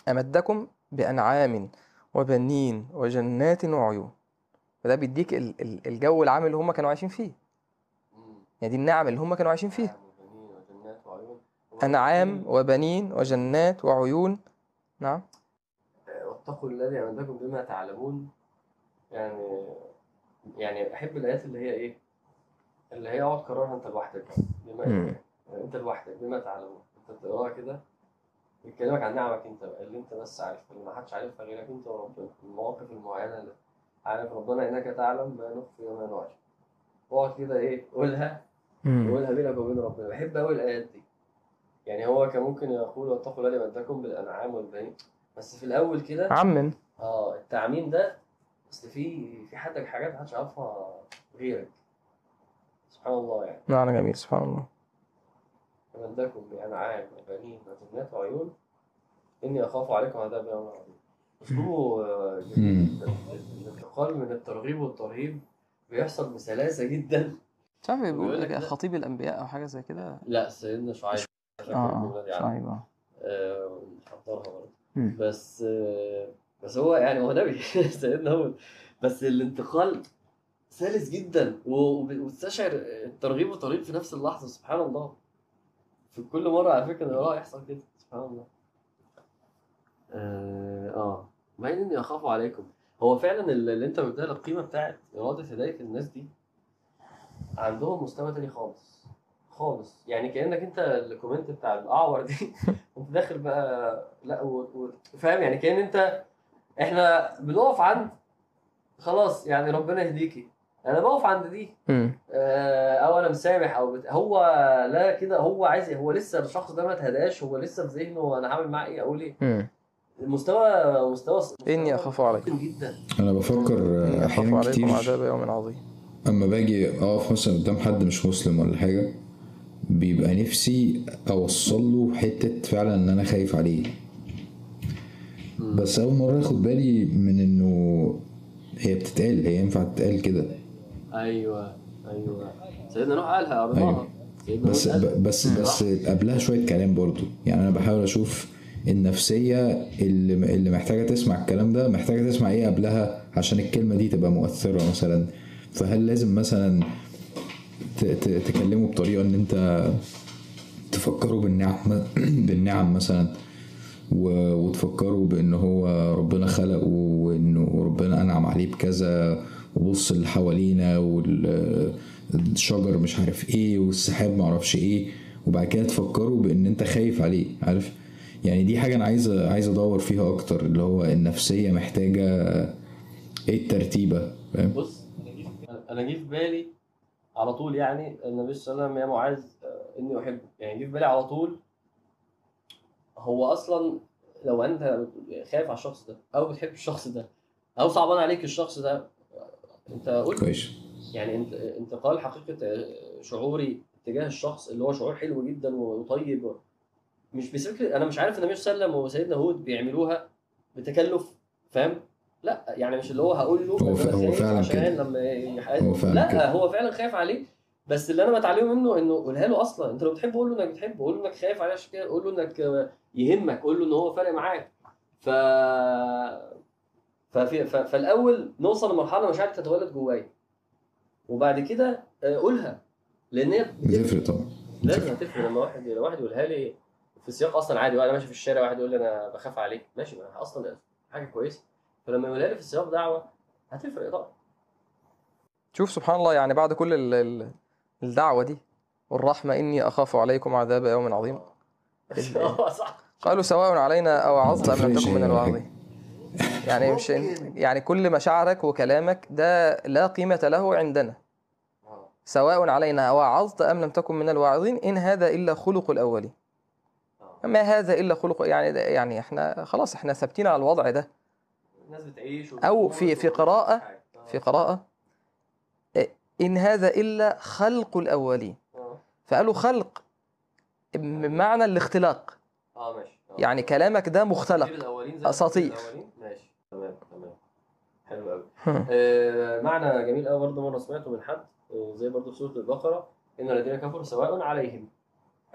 أمدكم بأنعام وبنين وجنات وعيون. فده بيديك ال- ال- الجو العام اللي هم كانوا عايشين فيه. يعني دي النعم اللي هم كانوا عايشين فيها وعيون. أنعام وبنين وجنات وعيون. نعم. واتقوا الذي أمدكم بما تعلمون. يعني يعني أحب الآيات اللي هي إيه؟ اللي هي أقعد كررها أنت لوحدك بما. يعني أنت لوحدك بما تعلمون أنت بتقراها كده بيكلمك عن نعمك أنت بقى اللي أنت بس عارفها اللي ما حدش عارفها غيرك أنت وربنا. المواقف المعينة اللي عارف ربنا إنك تعلم ما نخفي وما نعلم اقعد كده إيه؟ قولها. قولها بينك وبين ربنا. بحب قوي الآيات دي. يعني هو كان ممكن يقول واتقوا الذي مدكم بالأنعام والبنين. بس في الأول كده عمم آه التعميم ده أصل في في حد حاجات محدش يعرفها غيرك. سبحان الله يعني. معنى جميل سبحان الله. مدكم بانعام وبنين وجنات وعيون إني أخاف عليكم عذاب يوم عظيم آه،. جدا الانتقال من الترغيب والترهيب بيحصل بسلاسة جدا. مش عارف بيقول لك. خطيب الأنبياء أو حاجة زي كده. لا سيدنا شعيب. آه آه عنه. شعيب آه. آه، حضرها برضه. بس آه، بس هو يعني هو نبي. سيدنا هود. بس الانتقال سلس جدا. وتستشعر الترغيب والترهيب في نفس اللحظة. سبحان الله. في كل مرة على فكرة آه يحصل كده. سبحان الله. آه, آه. مع إني أخاف عليكم. هو فعلا اللي أنت قلتها القيمة بتاعت إرادة هدايه الناس دي عندهم مستوى تاني خالص. خالص. يعني كأنك أنت الكومنت بتاع الأعور دي. أنت داخل بقى لا و... و... فاهم؟ يعني كأن أنت إحنا بنقف عند خلاص يعني ربنا يهديكي. أنا بقف عند دي. آه، أو أنا مسامح أو بت... هو لا كده هو عايز هو لسه الشخص ده ما اتهداش هو لسه في ذهنه أنا هعمل معاه إيه؟ أقول إيه. المستوى مستوى إني أخاف عليكم. جدا. أنا بفكر أحيانا كتير. عذاب يوم عظيم. أما باجي أقف مثلا قدام حد مش مسلم ولا حاجة بيبقى نفسي أوصل له حتة فعلا إن أنا خايف عليه. بس أول مرة اخد بالي من إنه هي بتتقال هي ينفع تتقال كده. أيوه أيوه. سيدنا نوح قالها قريناها أيوة. سيدنا بس بس بس قبلها شوية كلام برضو. يعني أنا بحاول أشوف النفسية اللي اللي محتاجة تسمع الكلام ده محتاجة تسمع إيه قبلها عشان الكلمة دي تبقى مؤثرة مثلا. فهل لازم مثلا تكلمه بطريقة إن أنت تفكروا بالنعم بالنعم مثلا؟ وتفكروا بأن هو ربنا خلقه وأنه ربنا أنعم عليه بكذا وبص اللي حوالينا والشجر مش عارف إيه والسحاب معرفش إيه. وبعد كده تفكروا بأن أنت خايف عليه عارف؟ يعني دي حاجة أنا عايز عايز أدور فيها أكتر اللي هو النفسية محتاجة إيه الترتيبة فاهم؟ بص أنا جه في- بالي على طول يعني النبي صلى الله عليه وسلم يا معاذ آه، إني أحبك. يعني جه في بالي على طول هو أصلا لو أنت خايف على الشخص ده أو بتحب الشخص ده أو صعبان عليك الشخص ده أنت قلت كويس يعني انت انتقال حقيقة شعوري تجاه الشخص اللي هو شعور حلو جدا وطيب مش بفكره أنا مش عارف النبي صلى الله عليه وسلم وسيدنا هود بيعملوها بتكلف فاهم لا يعني مش اللي هو هقول له هو هو فعلا عشان كده. لما يحقق هو فعلا لا كده. هو فعلا خايف عليه بس اللي أنا بتعلمه منه إنه قولها له أصلا. أنت لو بتحبه قول له إنك بتحبه قول له إنك خايف عليه عشان كده قول له إنك يهمك قول له إن هو فارق معاك. ف ففي ف- فالأول نوصل لمرحلة مشاعر تتولد جوايا. وبعد كده آه، قولها. لأن هي بتفرق. طبعا. لازم هتفرق. لما واحد لما واحد يقولها لي في سياق أصلا عادي وأنا ماشي في الشارع واحد يقول لي أنا بخاف عليك. ماشي ما أصلا حاجة كويسة. فلما يقولها لي في سياق دعوة هتفرق طبعا. شوف سبحان الله يعني بعد كل ال- ال- الدعوة دي والرحمة إني أخاف عليكم عذاب يوم عظيم قالوا سواء علينا أو عظت أم لم تكن من الواعظين يعني مش. يعني كل مشاعرك وكلامك ده لا قيمة له عندنا. سواء علينا أو عظت أم لم تكن من الواعظين إن هذا إلا خلق الأولين. ما هذا إلا خلق يعني يعني إحنا خلاص إحنا ثابتين على الوضع ده الناس بتعيش أو في- في قراءة-. في قراءة إن هذا إلا خلق الأولين. فقالوا خلق بمعنى الاختلاق. آه ماشي. آه. يعني كلامك ده مختلق. الأولين؟ ماشي. تمام تمام. حلو قوي آه معنى جميل قوي برضه مرة سمعته من حد آه زي برضه في سورة البقرة. إن الذين كفروا سواء عليهم.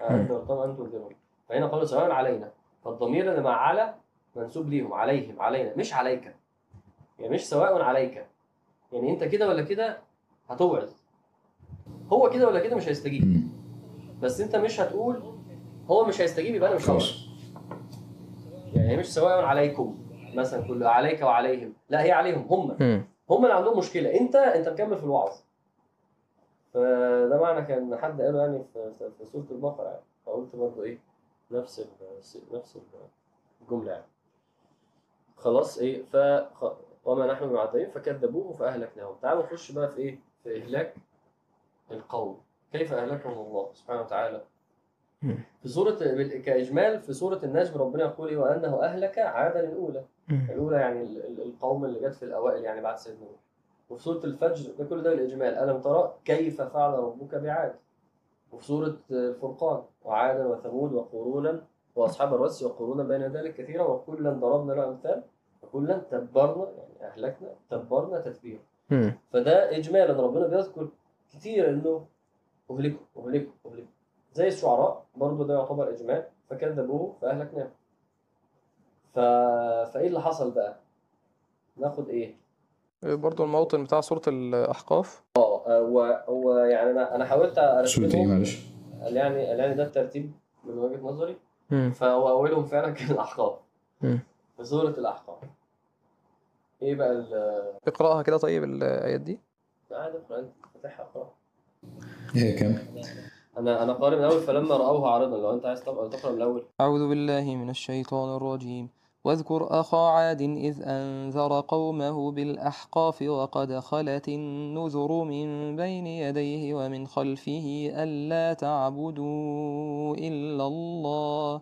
أنذرتهم أم تنذرهم فهنا قالوا سواء علينا. فالضمير اللي مع على منسوب ليهم. عليهم علينا. مش عليك. يعني مش سواء عليك. يعني أنت كده ولا كده؟ هتوعظ هو كده ولا كده مش هيستجيب. بس انت مش هتقول هو مش هيستجيب يبقى أنا مش هوعظ يعني مش سواء عليكم مثلا كل عليك وعليهم. لا هي عليهم هم. هم اللي عندهم مشكلة. انت انت مكمل في الوعظ. فده معنى كان حد قاله يعني في, سورة البقرة يعني. فقلت برضه إيه نفس ال نفس الجملة يعني. خلاص إيه ف وما نحن بمعذبين فكذبوه فأهلكناهم. تعالوا نخش بقى في إيه؟ في اهلاك القوم. كيف أهلكهم الله سبحانه وتعالى. في سورة كإجمال في سورة النجم ربنا يقول إيه؟ وأنه أهلك عادا الأولى. الأولى يعني ال- ال- القوم اللي جت في الأوائل يعني بعد سيدنا نوح. وفي سورة الفجر ده كل ده بالإجمال. ألم ترى كيف فعل ربك بعاد؟ وفي سورة الفرقان وعادا وثمود وقرونا وأصحاب الرس وقرونا بين ذلك كثيرا وكلا ضربنا له أمثال وكلا تبرنا يعني أهلكنا تبرنا تتبيرا. فده إجمالا ربنا بيذكر كتير إنه أهلكوا أهلكوا أهلكوا زي الشعراء برضه ده يعتبر إجمال فكذبوه فأهلكناه ف... فإيه اللي حصل بقى؟ ناخد إيه؟ برضو الموطن بتاع سورة الأحقاف آه هو هو يعني أنا أنا حاولت سورة إيه معلش؟ يعني يعني ده الترتيب من وجهة نظري. فهو أولهم فعلا كان الأحقاف. في سورة الأحقاف إيه بقى ال اقرأها كده طيب الآيات دي. عادي اقرأ أنت فاتحها اقرا إيه كام؟ أنا أنا قارئ من الأول فلما رأوه عارضا لو أنت عايز تقرأ تقرأ من الأول. أعوذ بالله من الشيطان الرجيم. واذكر أخا عاد إذ أنذر قومه بالأحقاف وقد خلت النذر من بين يديه ومن خلفه ألا تعبدوا إلا الله.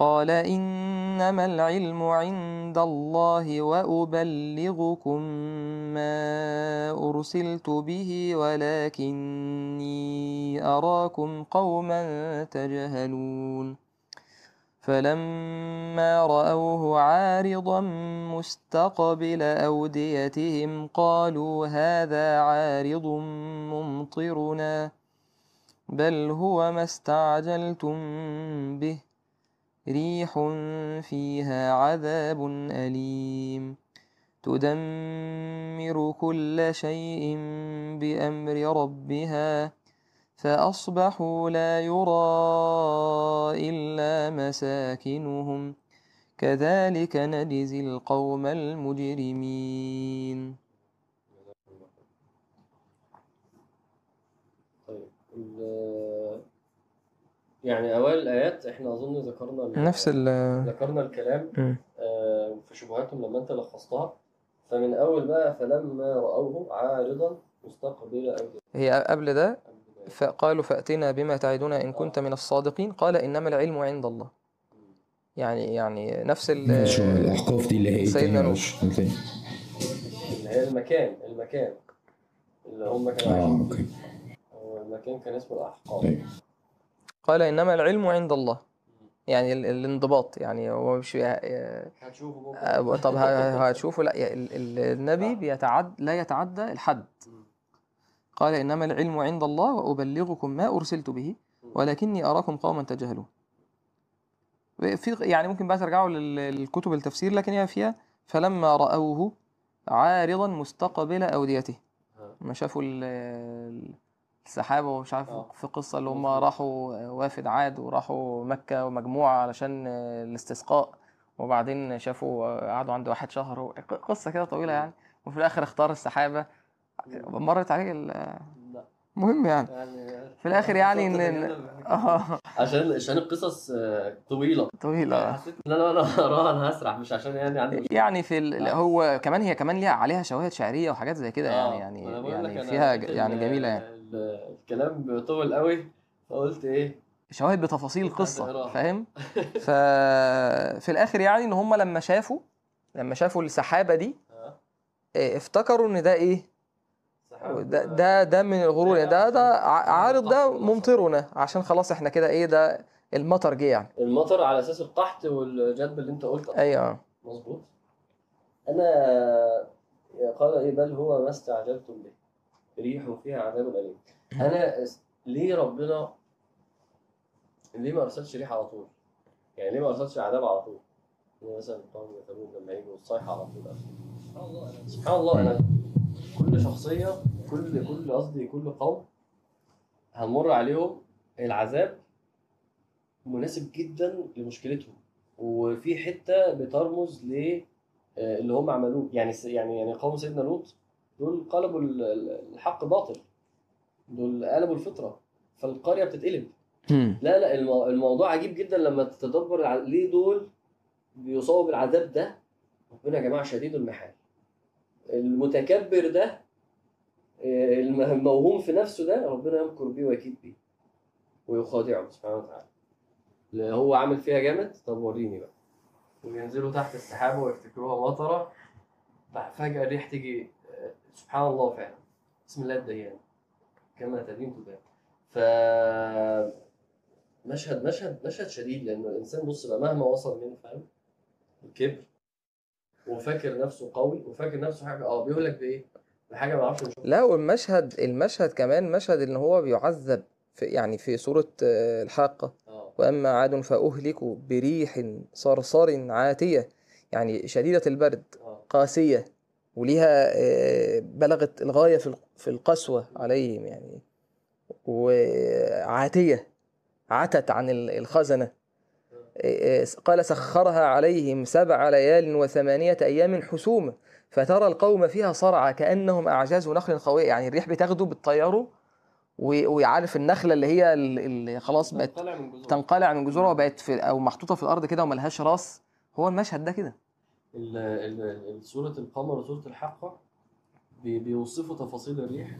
قال إنما العلم عند الله وأبلغكم ما أرسلت به ولكني أراكم قوما تجهلون. فلما رأوه عارضا مستقبل أوديتهم قالوا هذا عارض ممطرنا بل هو ما استعجلتم به. ريح فيها عذاب أليم. تدمر كل شيء بأمر ربها فأصبحوا لا يرى إلا مساكنهم. كذلك نجزي القوم المجرمين طيب ال- يعني أوائل الآيات إحنا أظن ذكرنا نفس ال ذكرنا الكلام. آه، في شبهاتهم لما أنت لخصتها. فمن أول بقى فلما رأوه عارضا مستقبل اوديتهم هي قبل ده فقالوا فأتنا بما تعدنا إن كنت من الصادقين. قال إنما العلم عند الله. يعني يعني نفس ال الأحقاف دي اللي هي إيه سيدنا نوح. تاني اللي هي المكان المكان. اللي هم كانوا آه عايشين المكان كان اسمه الأحقاف. طيب. قال إنما العلم عند الله. يعني ال- الانضباط يعني هو مش آه، هتشوفوا بكرة. آه، طب ه- هتشوفوا لا ال- ال- النبي بيتعد لا يتعدى الحد. قال إنما العلم عند الله وأبلغكم ما أرسلت به ولكني أراكم قوما تجهلون. في يعني ممكن بقى ترجعوا لل- للكتب التفسير لكن هي فيها فلما رأوه عارضا مستقبل أوديته. ها. ما شافوا ال- السحابة ومش عارف آه. في قصة اللي هم. راحوا وافد عاد وراحوا مكة ومجموعة علشان الاستسقاء وبعدين شافوا قعدوا عند واحد شهر قصة كده طويلة يعني. وفي الآخر اختار السحابة. مرت عليه المهم يعني. يعني في الآخر يعني إن آه، عشان عشان القصص آه، طويلة. طويلة. حسيت ان أنا وأنا اقراها أنا هسرح مش عشان يعني عندي. يعني في ال... هو كمان هي كمان ليها عليها شواهد شعرية وحاجات زي كده آه، يعني يعني يعني فيها يعني جميلة يعني. الكلام بيطول قوي فقلت إيه؟ شواهد بتفاصيل هتقراها. فاهم؟ ففي الآخر يعني إن هم لما شافوا لما شافوا السحابة دي آه، إيه، افتكروا إن ده سحاب، ده آه، ده ده من الغرور يعني ده ده عارض ده. ممطرنا عشان خلاص إحنا كده إيه ده المطر جه يعني. المطر على أساس القحط والجدب اللي أنت قلت أيوه. مظبوط. أنا قال إيه بل هو ما استعجلتم به. ريح فيها عذاب أليم. أنا اس- ليه ربنا ليه ما أرسلش ريح على طول؟ يعني ليه ما أرسلش عذاب على طول؟ يعني مثلا قوم ثمود لما يجوا الصيحه على طول. سبحان الله أنا سبحان الله أنا كل شخصية كل كل قصدي كل قوم هنمر عليهم العذاب مناسب جدا لمشكلتهم. وفي حتة بترمز ل آه، اللي هم عملوه. يعني يعني يعني قوم سيدنا لوط دول قلبوا ال- ال- الحق باطل. دول قلبوا الفطرة. فالقرية بتتقلب. لا لا المو- الموضوع عجيب جدا لما تتدبر ليه دول بيصابوا بالعذاب ده. ربنا يا جماعة شديد المحال. المتكبر ده آه، الم- الموهوم في نفسه ده ربنا يمكر بيه ويكيد بيه. ويخادعه سبحانه وتعالى. اللي هو عامل فيها جامد؟ طب وريني بقى. وينزلوا تحت السحابه ويفتكروها مطرة. فجاه الريح تيجي سبحان الله فعلا. بسم الله الديان. كما تدين تدان. ف مشهد مشهد مشهد شديد لأن الإنسان بص بقى مهما وصل من فاهم؟ الكبر. وفاكر نفسه قوي وفاكر نفسه حاجة آه بيقول لك بإيه؟ بحاجة ما أعرفش. لا والمشهد المشهد كمان مشهد إن هو بيعذب في يعني في سورة آه، الحاقة. آه. وأما عاد فاهلكوا بريح صرصر عاتية يعني شديدة البرد آه. قاسية. وليها آه، بلغت الغاية في في القسوة عليهم يعني وعاتية عتت عن ال- الخزنة. آه، آه، قال سخرها عليهم سبع ليال وثمانية أيام حسوما فترى القوم فيها صرعى كأنهم أعجاز نخل خاوية يعني الريح بتاخده بتطيره و- ويعرف النخلة اللي هي ال- اللي خلاص بقت تنقلع من جذورها وبقت في أو محطوطة في الأرض كده وملهاش راس. هو المشهد ده كده. سورة القمر وسورة الحاقة بي- بيوصفوا تفاصيل الريح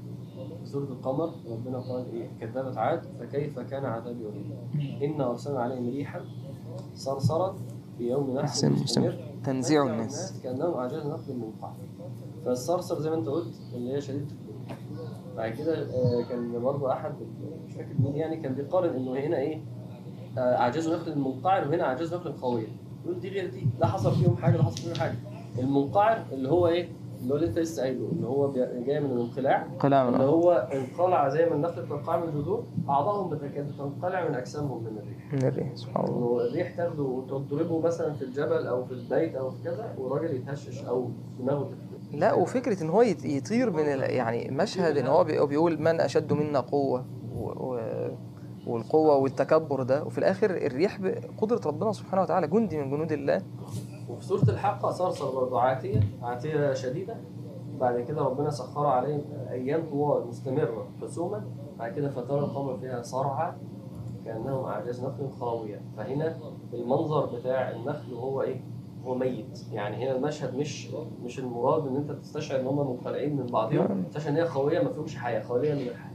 سورة القمر. ربنا قال إيه؟ كذبت عاد فكيف كان عذابي وإيه إنا أرسلنا عليهم ريحا صرصرا في يوم نحس مستمر. تنزيع الناس. كأنهم أعجاز نخل منقعر فالصرصر زي ما أنت قلت اللي هي شديدة بعد كده آه، كان برضه أحد مش فاكر مين يعني كان بيقارن إنه هنا إيه؟ آه، أعجاز نخل منقعر وهنا أعجاز نخل قوية. يقول دي غير دي لا حصل فيهم حاجة لا حصل فيهم حاجة المنقعر اللي هو إيه اللي هو اللي أنت لسه قايله اللي هو جاي من الانقلاع قلع اللي هو انقلع زي ما النخل بتنقلع من الجذور أعضائهم بتكاد تنقلع من أجسامهم من الريح من الريح سبحان الله الريح تاخده وتضربه مثلا في الجبل أو في البيت أو في كذا والراجل يتهشش أو دماغه تتفتح. لا وفكرة إن هو يط- يطير من. يعني مشهد إن هو بي- بيقول من أشد منا. و... والقوة والتكبر ده وفي الآخر الريح بقدرة ربنا سبحانه وتعالى جندي من جنود الله. وفي سورة الحاقه صرصر برضه عاتية عاتية شديدة. بعد كده ربنا سخر عليهم أيام طوال مستمرة حسوما. بعد كده فترى القمر فيها صرعى كانهم أعجاز نخل خاويه فهنا المنظر بتاع النخل وهو إيه؟ هو ميت. يعني هنا المشهد مش مش المراد إن أنت تستشعر إن هم منخلعين من بعضهم تستشعر إن هي خويه ما فيهمش حياه خاليه من الحياة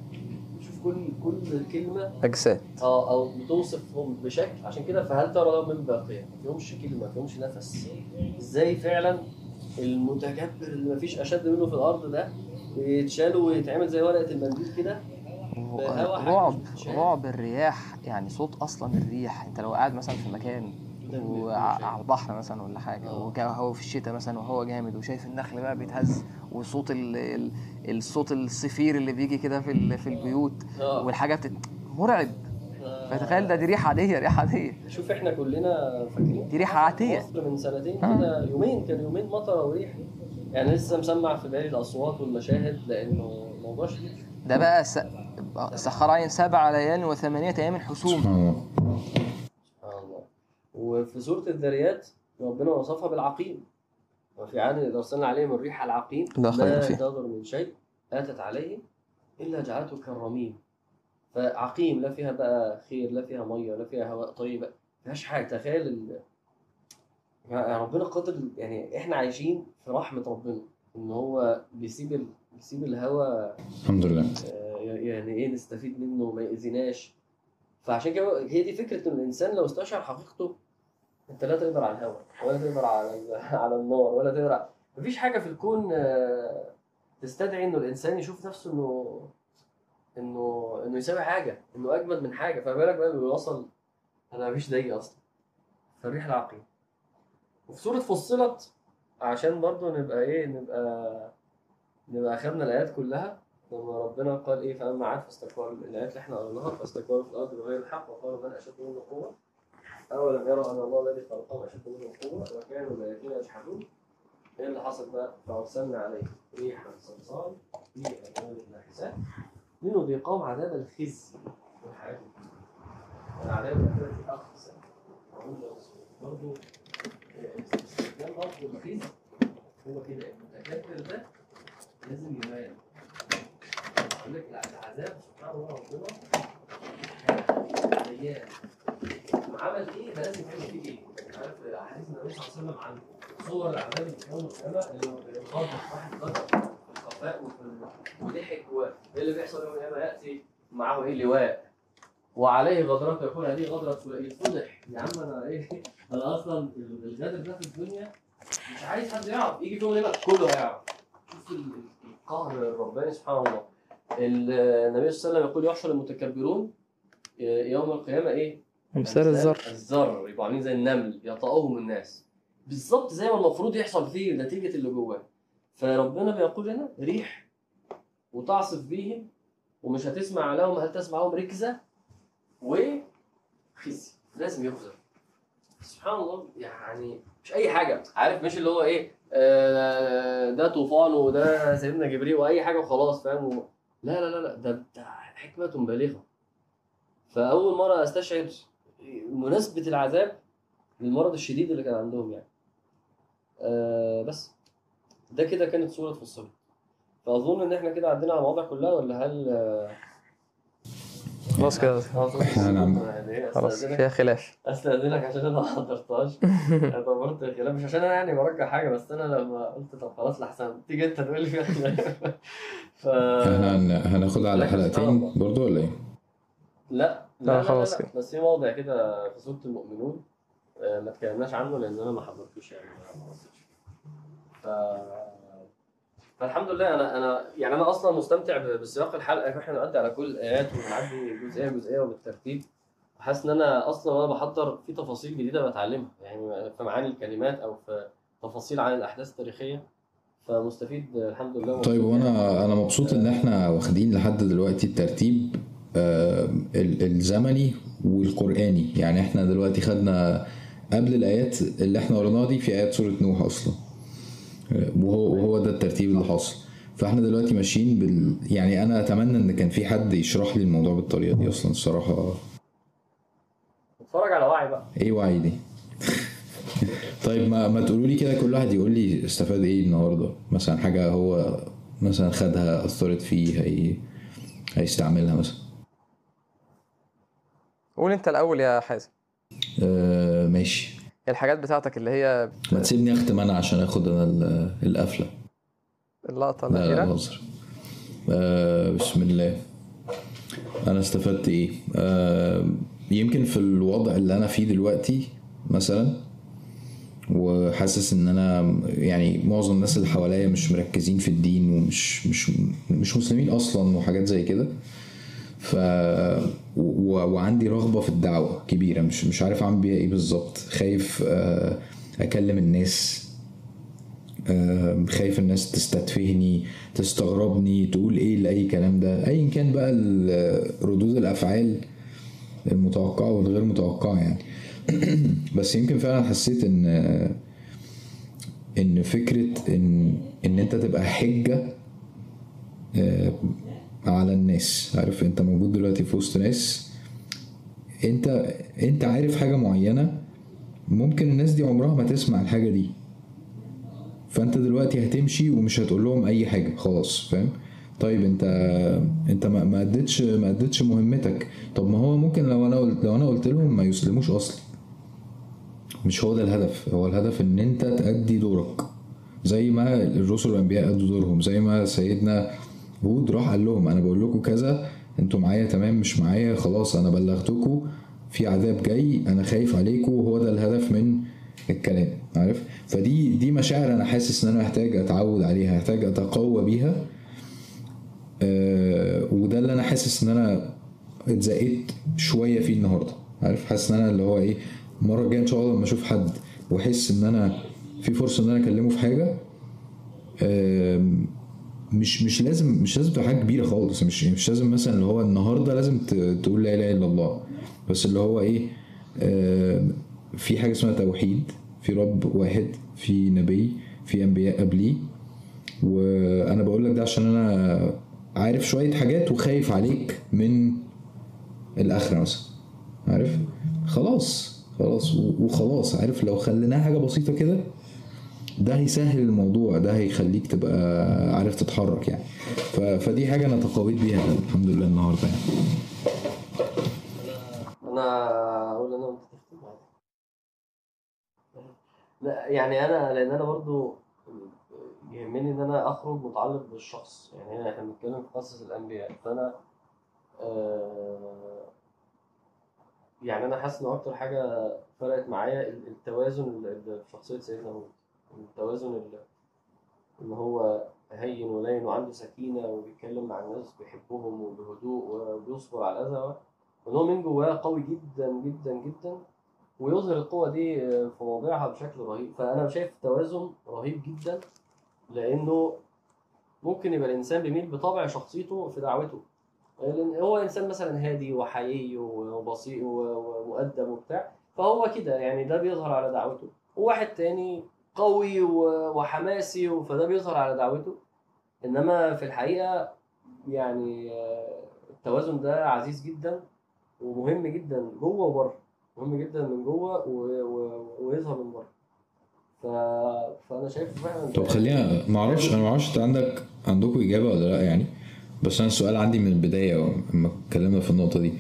كل كل كلمة أجساد. آه أو بتوصفهم بشكل عشان كده فهل ترى لهم من باقيه ما فيهمش كلمة ما فيهمش نفس. إزاي فعلا المتكبر اللي ما فيش أشد منه في الأرض ده يتشال ويتعمل زي ورقة المنديل كده؟ رعب. رعب الرياح يعني صوت أصلا الريح. أنت لو قاعد مثلا في مكان وعلى البحر مثلا ولا حاجة آه. وهو في الشتاء مثلا وهو جامد وشايف النخل بقى بيتهز وصوت ال... ال... الصوت الصفير اللي بيجي كده في ال... في البيوت آه. والحاجة بتت... مرعب. فتخيل ده دي ريحة عادية ريحة عادية. شوف إحنا كلنا فاكرين دي ريحة عادية. مصر من سنتين آه. كده يومين كان يومين مطرة وريح. يعني لسه مسمع في بالي الأصوات والمشاهد لأنه الموضوع شديد. ده بقى س... سخر عليهم سبع ليال وثمانية أيام حسوم سبحان الله. وفي سورة الذريات ربنا وصفها بالعقيم. وفي عاد إذا أرسلنا عليهم الريح العقيم لا خير لا فيه. تضر من شيء أتت عليه إلا جعلته كالرميم. فعقيم لا فيها بقى خير لا فيها مية لا فيها هواء طيب ما فيهاش حاجة. تخيل ال... يعني ربنا قادر يعني إحنا عايشين في رحمة ربنا إن هو بيسيب ال... بيسيب الهواء الحمد لله. آه، يعني إيه نستفيد منه ما يأذيناش. فعشان كده هي دي فكرة إن الإنسان لو استشعر حقيقته انت لا تقدر على الهواء ولا تقدر على على النار ولا تقدر مفيش حاجة في الكون آه، تستدعي إنه الإنسان يشوف نفسه إنه إنه إنه يساوي حاجة إنه أجمد من حاجة. فما بالك بقى إنه يوصل أنا مفيش زيي أصلا. فالريح العقيم. وفي سورة فصلت عشان برضو نبقى إيه نبقى نبقى أخدنا الآيات كلها لما ربنا قال إيه فأما عاد فاستكبروا الآيات اللي إحنا قريناها فاستكبروا في الأرض بغير الحق وقالوا من أشد منا قوة. اولم يروا أن الله الذي خلقهم اشد منهم قوه وكانوا باياتنا يجحدون إيه اللي حصل بقى؟ فأرسلنا عليهم ريحا صلصال في الوان ناحسات لنذيقهم عذاب الخزي والحياة العذاب لا يبصرون. برضه استخدام لفظ الخزي. هو كده المتكبر ده لازم يبان. يقول لك العذاب سبحان الله ربنا مليان عمل إيه لازم يعمل فيه إيه؟ عارف حديث وسلم عن صور العذاب اللي في يوم القيامه اللي ينقض واحد قدر في الخفاء وفي وضحك وايه اللي بيحصل يوم القيامه ياتي معه إيه لواء وعليه غدرات يقول هذه غدرة فلان فضح يا عم أنا إيه أنا أصلا الغدر ده في الدنيا. مش عايز حد يعرف يجي في يوم القيامه كله هيعرف. شوف ال- ال- القهر الرباني سبحان الله ال- النبي صلى الله عليه وسلم يقول يحشر المتكبرون يوم القيامه إيه؟ امثال الذر الذر يبقوا عاملين زي النمل يطأهم الناس. بالظبط زي ما المفروض يحصل فيه نتيجة اللي جواه. فربنا بيقول لنا ريح وتعصف بيهم ومش هتسمع لهم هل تسمع لهم ركزة؟ وخزي. لازم يخزر سبحان الله يعني مش أي حاجة. عارف مش اللي هو إيه آه، ده طوفان وده سيدنا جبريل وأي حاجة وخلاص فاهم؟ لا لا لا لا ده ده حكمة بالغة. فأول مرة استشعر مناسبة العذاب للمرض الشديد اللي كان عندهم يعني. آه بس. ده كده كانت صورة فصلت فأظن إن إحنا كده عدينا على المواضيع كلها ولا هل آه، خلاص كده. إحنا هنعمل. يعني خلاص فيها خلاف. أستأذنك عشان أنا ما حضرتهاش. اعتبرت الخلاف. مش عشان أنا يعني برجع حاجة بس أنا لما قلت طب خلاص لحسن. تيجي أنت تقول لي فيها خلاف. ف هناخدها على حلقتين. برضو ولا إيه؟ لا. لا، لا لا, خلاص لا, كده. لا. بس في موضع كده في سوره المؤمنون. آه، ما اتكلمناش عنه لأن أنا ما حضرتوش يعني. ما ف فالحمد لله أنا أنا يعني أنا أصلا مستمتع بسياق الحلقة. إحنا نعدي على كل الآيات ونعدي جزئية جزئيه وبالترتيب. حاسس إن أنا أصلا وأنا بحضر في تفاصيل جديدة بتعلمها. يعني في معاني الكلمات أو في تفاصيل عن الأحداث التاريخية. فمستفيد الحمد لله. طيب. وأنا أنا مبسوط إن إحنا واخدين لحد دلوقتي الترتيب آه، ال- الزمني والقرآني. يعني إحنا دلوقتي خدنا قبل الآيات اللي إحنا قريناها دي في آيات سورة نوح أصلا. وهو وهو ده الترتيب اللي حصل فاحنا دلوقتي ماشيين بال يعني أنا أتمنى إن كان في حد يشرح لي الموضوع بالطريقة دي أصلا. الصراحة اتفرج على وعي بقى. إيه وعي دي؟ طيب ما ما تقولوا لي كده كل واحد يقول لي استفاد إيه النهارده؟ مثلا حاجة هو مثلا خدها أثرت فيه هي هيستعملها مثلا. قول أنت الأول يا حازم. آه ماشي. الحاجات بتاعتك اللي هي ما تسيبني اختم أنا عشان اخد أنا ال- القفلة. اللقطة لا لا الأخيرة؟ بهزر آه بسم الله. أنا استفدت إيه؟ آه يمكن في الوضع اللي أنا فيه دلوقتي مثلا وحاسس إن أنا يعني معظم الناس اللي حواليا مش مركزين في الدين ومش مش مش مسلمين أصلا وحاجات زي كده. ف و... وعندي رغبة في الدعوة كبيرة مش مش عارف أعمل بيها إيه بالظبط. خايف آه، أكلم الناس آه، خايف الناس تستتفهني تستغربني تقول إيه لأي كلام ده. ايا كان بقى ال- ردود الأفعال المتوقعة والغير متوقعة يعني. بس يمكن فعلا حسيت إن إن فكرة إن إن أنت تبقى حجة آه، على الناس. عارف انت موجود دلوقتي في وسط ناس. انت انت عارف حاجة معينة ممكن الناس دي عمرها ما تسمع الحاجة دي. فانت دلوقتي هتمشي ومش هتقول لهم أي حاجة خلاص فاهم؟ طيب انت انت ما اديتش ما اديتش مهمتك. طب ما هو ممكن لو أنا قلت لو أنا قلت لهم ما يسلموش أصلا. مش هو ده الهدف. هو الهدف إن أنت تأدي دورك. زي ما الرسل والأنبياء أدوا دورهم زي ما سيدنا هود راح قال لهم أنا بقول لكم كذا أنتوا معايا تمام مش معايا خلاص أنا بلغتكم في عذاب جاي أنا خايف عليكم وهو ده الهدف من الكلام عارف؟ فدي دي مشاعر أنا حاسس إن أنا محتاج أتعود عليها محتاج أتقوى بيها. آه وده اللي أنا حاسس إن أنا اتزقيت شوية فيه النهارده عارف؟ حاسس إن أنا اللي هو إيه المرة الجاية إن شاء الله لما أشوف حد وأحس إن أنا في فرصة إن أنا أكلمه في حاجة آم، مش مش لازم مش لازم تبقى حاجة كبيرة خالص مش مش لازم مثلا اللي هو النهارده لازم تقول لا إله إلا الله. بس اللي هو إيه آم، في حاجة اسمها توحيد في رب واحد في نبي في أنبياء قبليه. وأنا بقول لك ده عشان أنا عارف شوية حاجات وخايف عليك من الآخرة مثلا. عارف؟ خلاص خلاص وخلاص. عارف لو خليناها حاجة بسيطة كده ده هيسهل الموضوع ده هيخليك تبقى عارف تتحرك يعني. فدي حاجة أنا تقويت بيها الحمد لله النهارده يعني. أنا أقول أنا يعني أنا لأن أنا برضو يهمني إن أنا أخرج متعلق بالشخص. يعني هنا إحنا بنتكلم في قصص الأنبياء. فأنا آه، يعني أنا حاسس إن أكتر حاجة فرقت معايا ال- التوازن اللي في شخصية سيدنا هود. التوازن اللي هو هين ولين وعنده سكينة وبيتكلم مع الناس بيحبهم وبهدوء وبيصبر على الاذى وان هو من جواه قوي جدا جدا جدا ويظهر القوة دي في مواضيعها بشكل رهيب. فأنا شايف توازن رهيب جدا لأنه ممكن يبقى الإنسان بيميل بطبع شخصيته في دعوته. لأن هو إنسان مثلا هادي وحيي وبسيط ومؤدب وبتاع فهو كده يعني ده بيظهر على دعوته. وواحد تاني قوي وحماسي فده بيظهر على دعوته إنما في الحقيقة يعني آه، التوازن ده عزيز جدا ومهم جدا جوه وبره مهم جدا من جوه. ويظهر من بره. فأنا شايف فعلا طب خلينا ما أعرفش أنا ما أعرفش أنت عندك عندكم إجابة ولا لأ يعني بس أنا السؤال عندي من البداية لما اتكلمنا في النقطة دي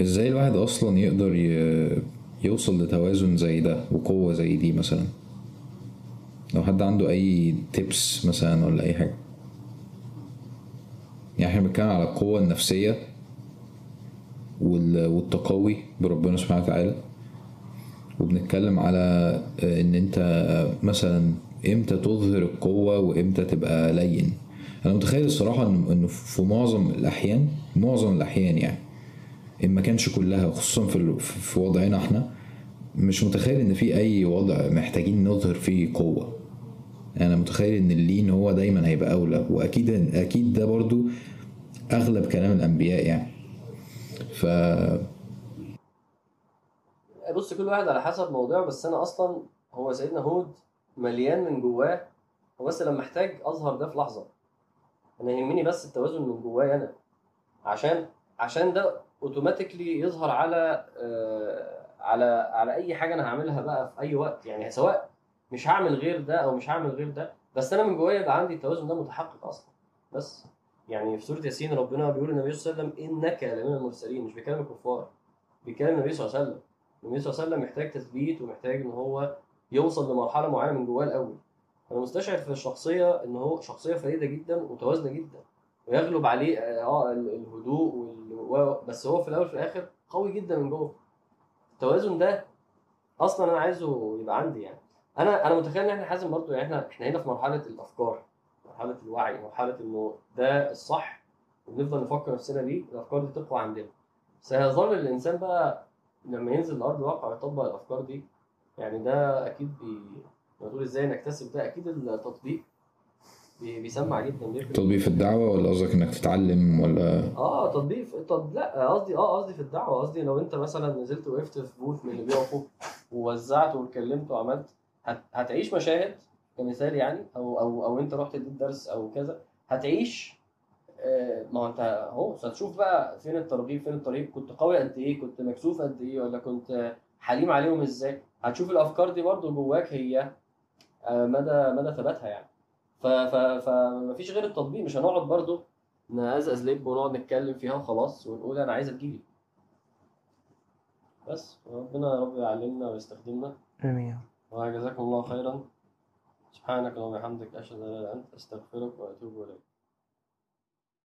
إزاي الواحد أصلا يقدر. يوصل لتوازن زي ده وقوة زي دي مثلا لو حد عنده أي تيبس مثلا ولا أي حاجة. يعني إحنا بنتكلم على القوة النفسية وال... والتقوي بربنا سبحانه وتعالى. وبنتكلم على آه، إن أنت آه، مثلا إمتى تظهر القوة وإمتى تبقى لين. أنا متخيل الصراحة إن- انه في معظم الأحيان معظم الأحيان يعني إن ما كانش كلها خصوصا في في وضعنا إحنا مش متخيل إن في أي وضع محتاجين نظهر فيه قوة. أنا متخيل ان اللين هو دايما هيبقى أولى وأكيد أكيد ده برضو أغلب كلام الأنبياء يعني. ف بص كل واحد على حسب موضوعه بس أنا أصلا هو سيدنا هود مليان من جواه هو بس لما احتاج أظهر ده في لحظة. أنا يهمني بس التوازن من جوايا أنا. عشان عشان ده automatically يظهر على آه على على أي حاجة أنا هعملها بقى في أي وقت. يعني سواء مش هعمل غير ده أو مش هعمل غير ده. بس أنا من جوايا يبقى عندي التوازن ده متحقق أصلا. بس يعني في سورة ياسين ربنا بيقول للنبي صلى الله عليه وسلم إنك لمن المرسلين. مش بيكلم الكفار بيكلم النبي صلى الله عليه وسلم. النبي صلى الله عليه وسلم محتاج تثبيت ومحتاج إن هو يوصل لمرحلة معينة من جواه الأول. أنا مستشعر في الشخصية إن هو شخصية فريدة جدا ومتوازنة جدا. ويغلب عليه آه ال- الهدوء وال... بس هو في الأول في الآخر قوي جدا من جوه. التوازن ده أصلا أنا عايزه يبقى عندي يعني. أنا أنا متخيل إن إحنا حازم برضو يعني إحنا إحنا هنا في مرحلة الأفكار مرحلة الوعي مرحلة إنه ده الصح وبنفضل نفكر نفسنا بيه الأفكار دي تقوى عندنا. بس هيظل الإنسان بقى لما ينزل لارض الواقع ويطبق الأفكار دي يعني ده أكيد بي تقول إزاي نكتسب ده أكيد التطبيق بي... بيسمع جدا بيفرق تطبيق في الدعوة ولا قصدك إنك تتعلم ولا؟ آه تطبيق في... تط... لا قصدي آه قصدي في الدعوة قصدي لو أنت مثلا نزلت وقفت في بوث من اللي بيقفوا ووزعت واتكلمت وعملت هت... هتعيش مشاهد كمثال يعني أو أو أو أنت رحت اديت درس أو كذا هتعيش آه، ما هو أنت أهو هتشوف بقى فين الترغيب فين الطريق كنت قوي قد إيه كنت مكسوف قد إيه ولا كنت حليم عليهم إزاي؟ هتشوف الأفكار دي برضو جواك هي آه، مدى مدى ثباتها يعني. ف ف فمفيش غير التطبيق مش هنقعد برضو نقزقز لب ونقعد نتكلم فيها وخلاص ونقول أنا عايز تجيلي. بس ربنا يا رب يعلمنا ويستخدمنا. آمين وجزاكم الله خيرا. سبحانك اللهم وبحمدك أشهد أن لا إله إلا أنت أستغفرك وأتوب إليك.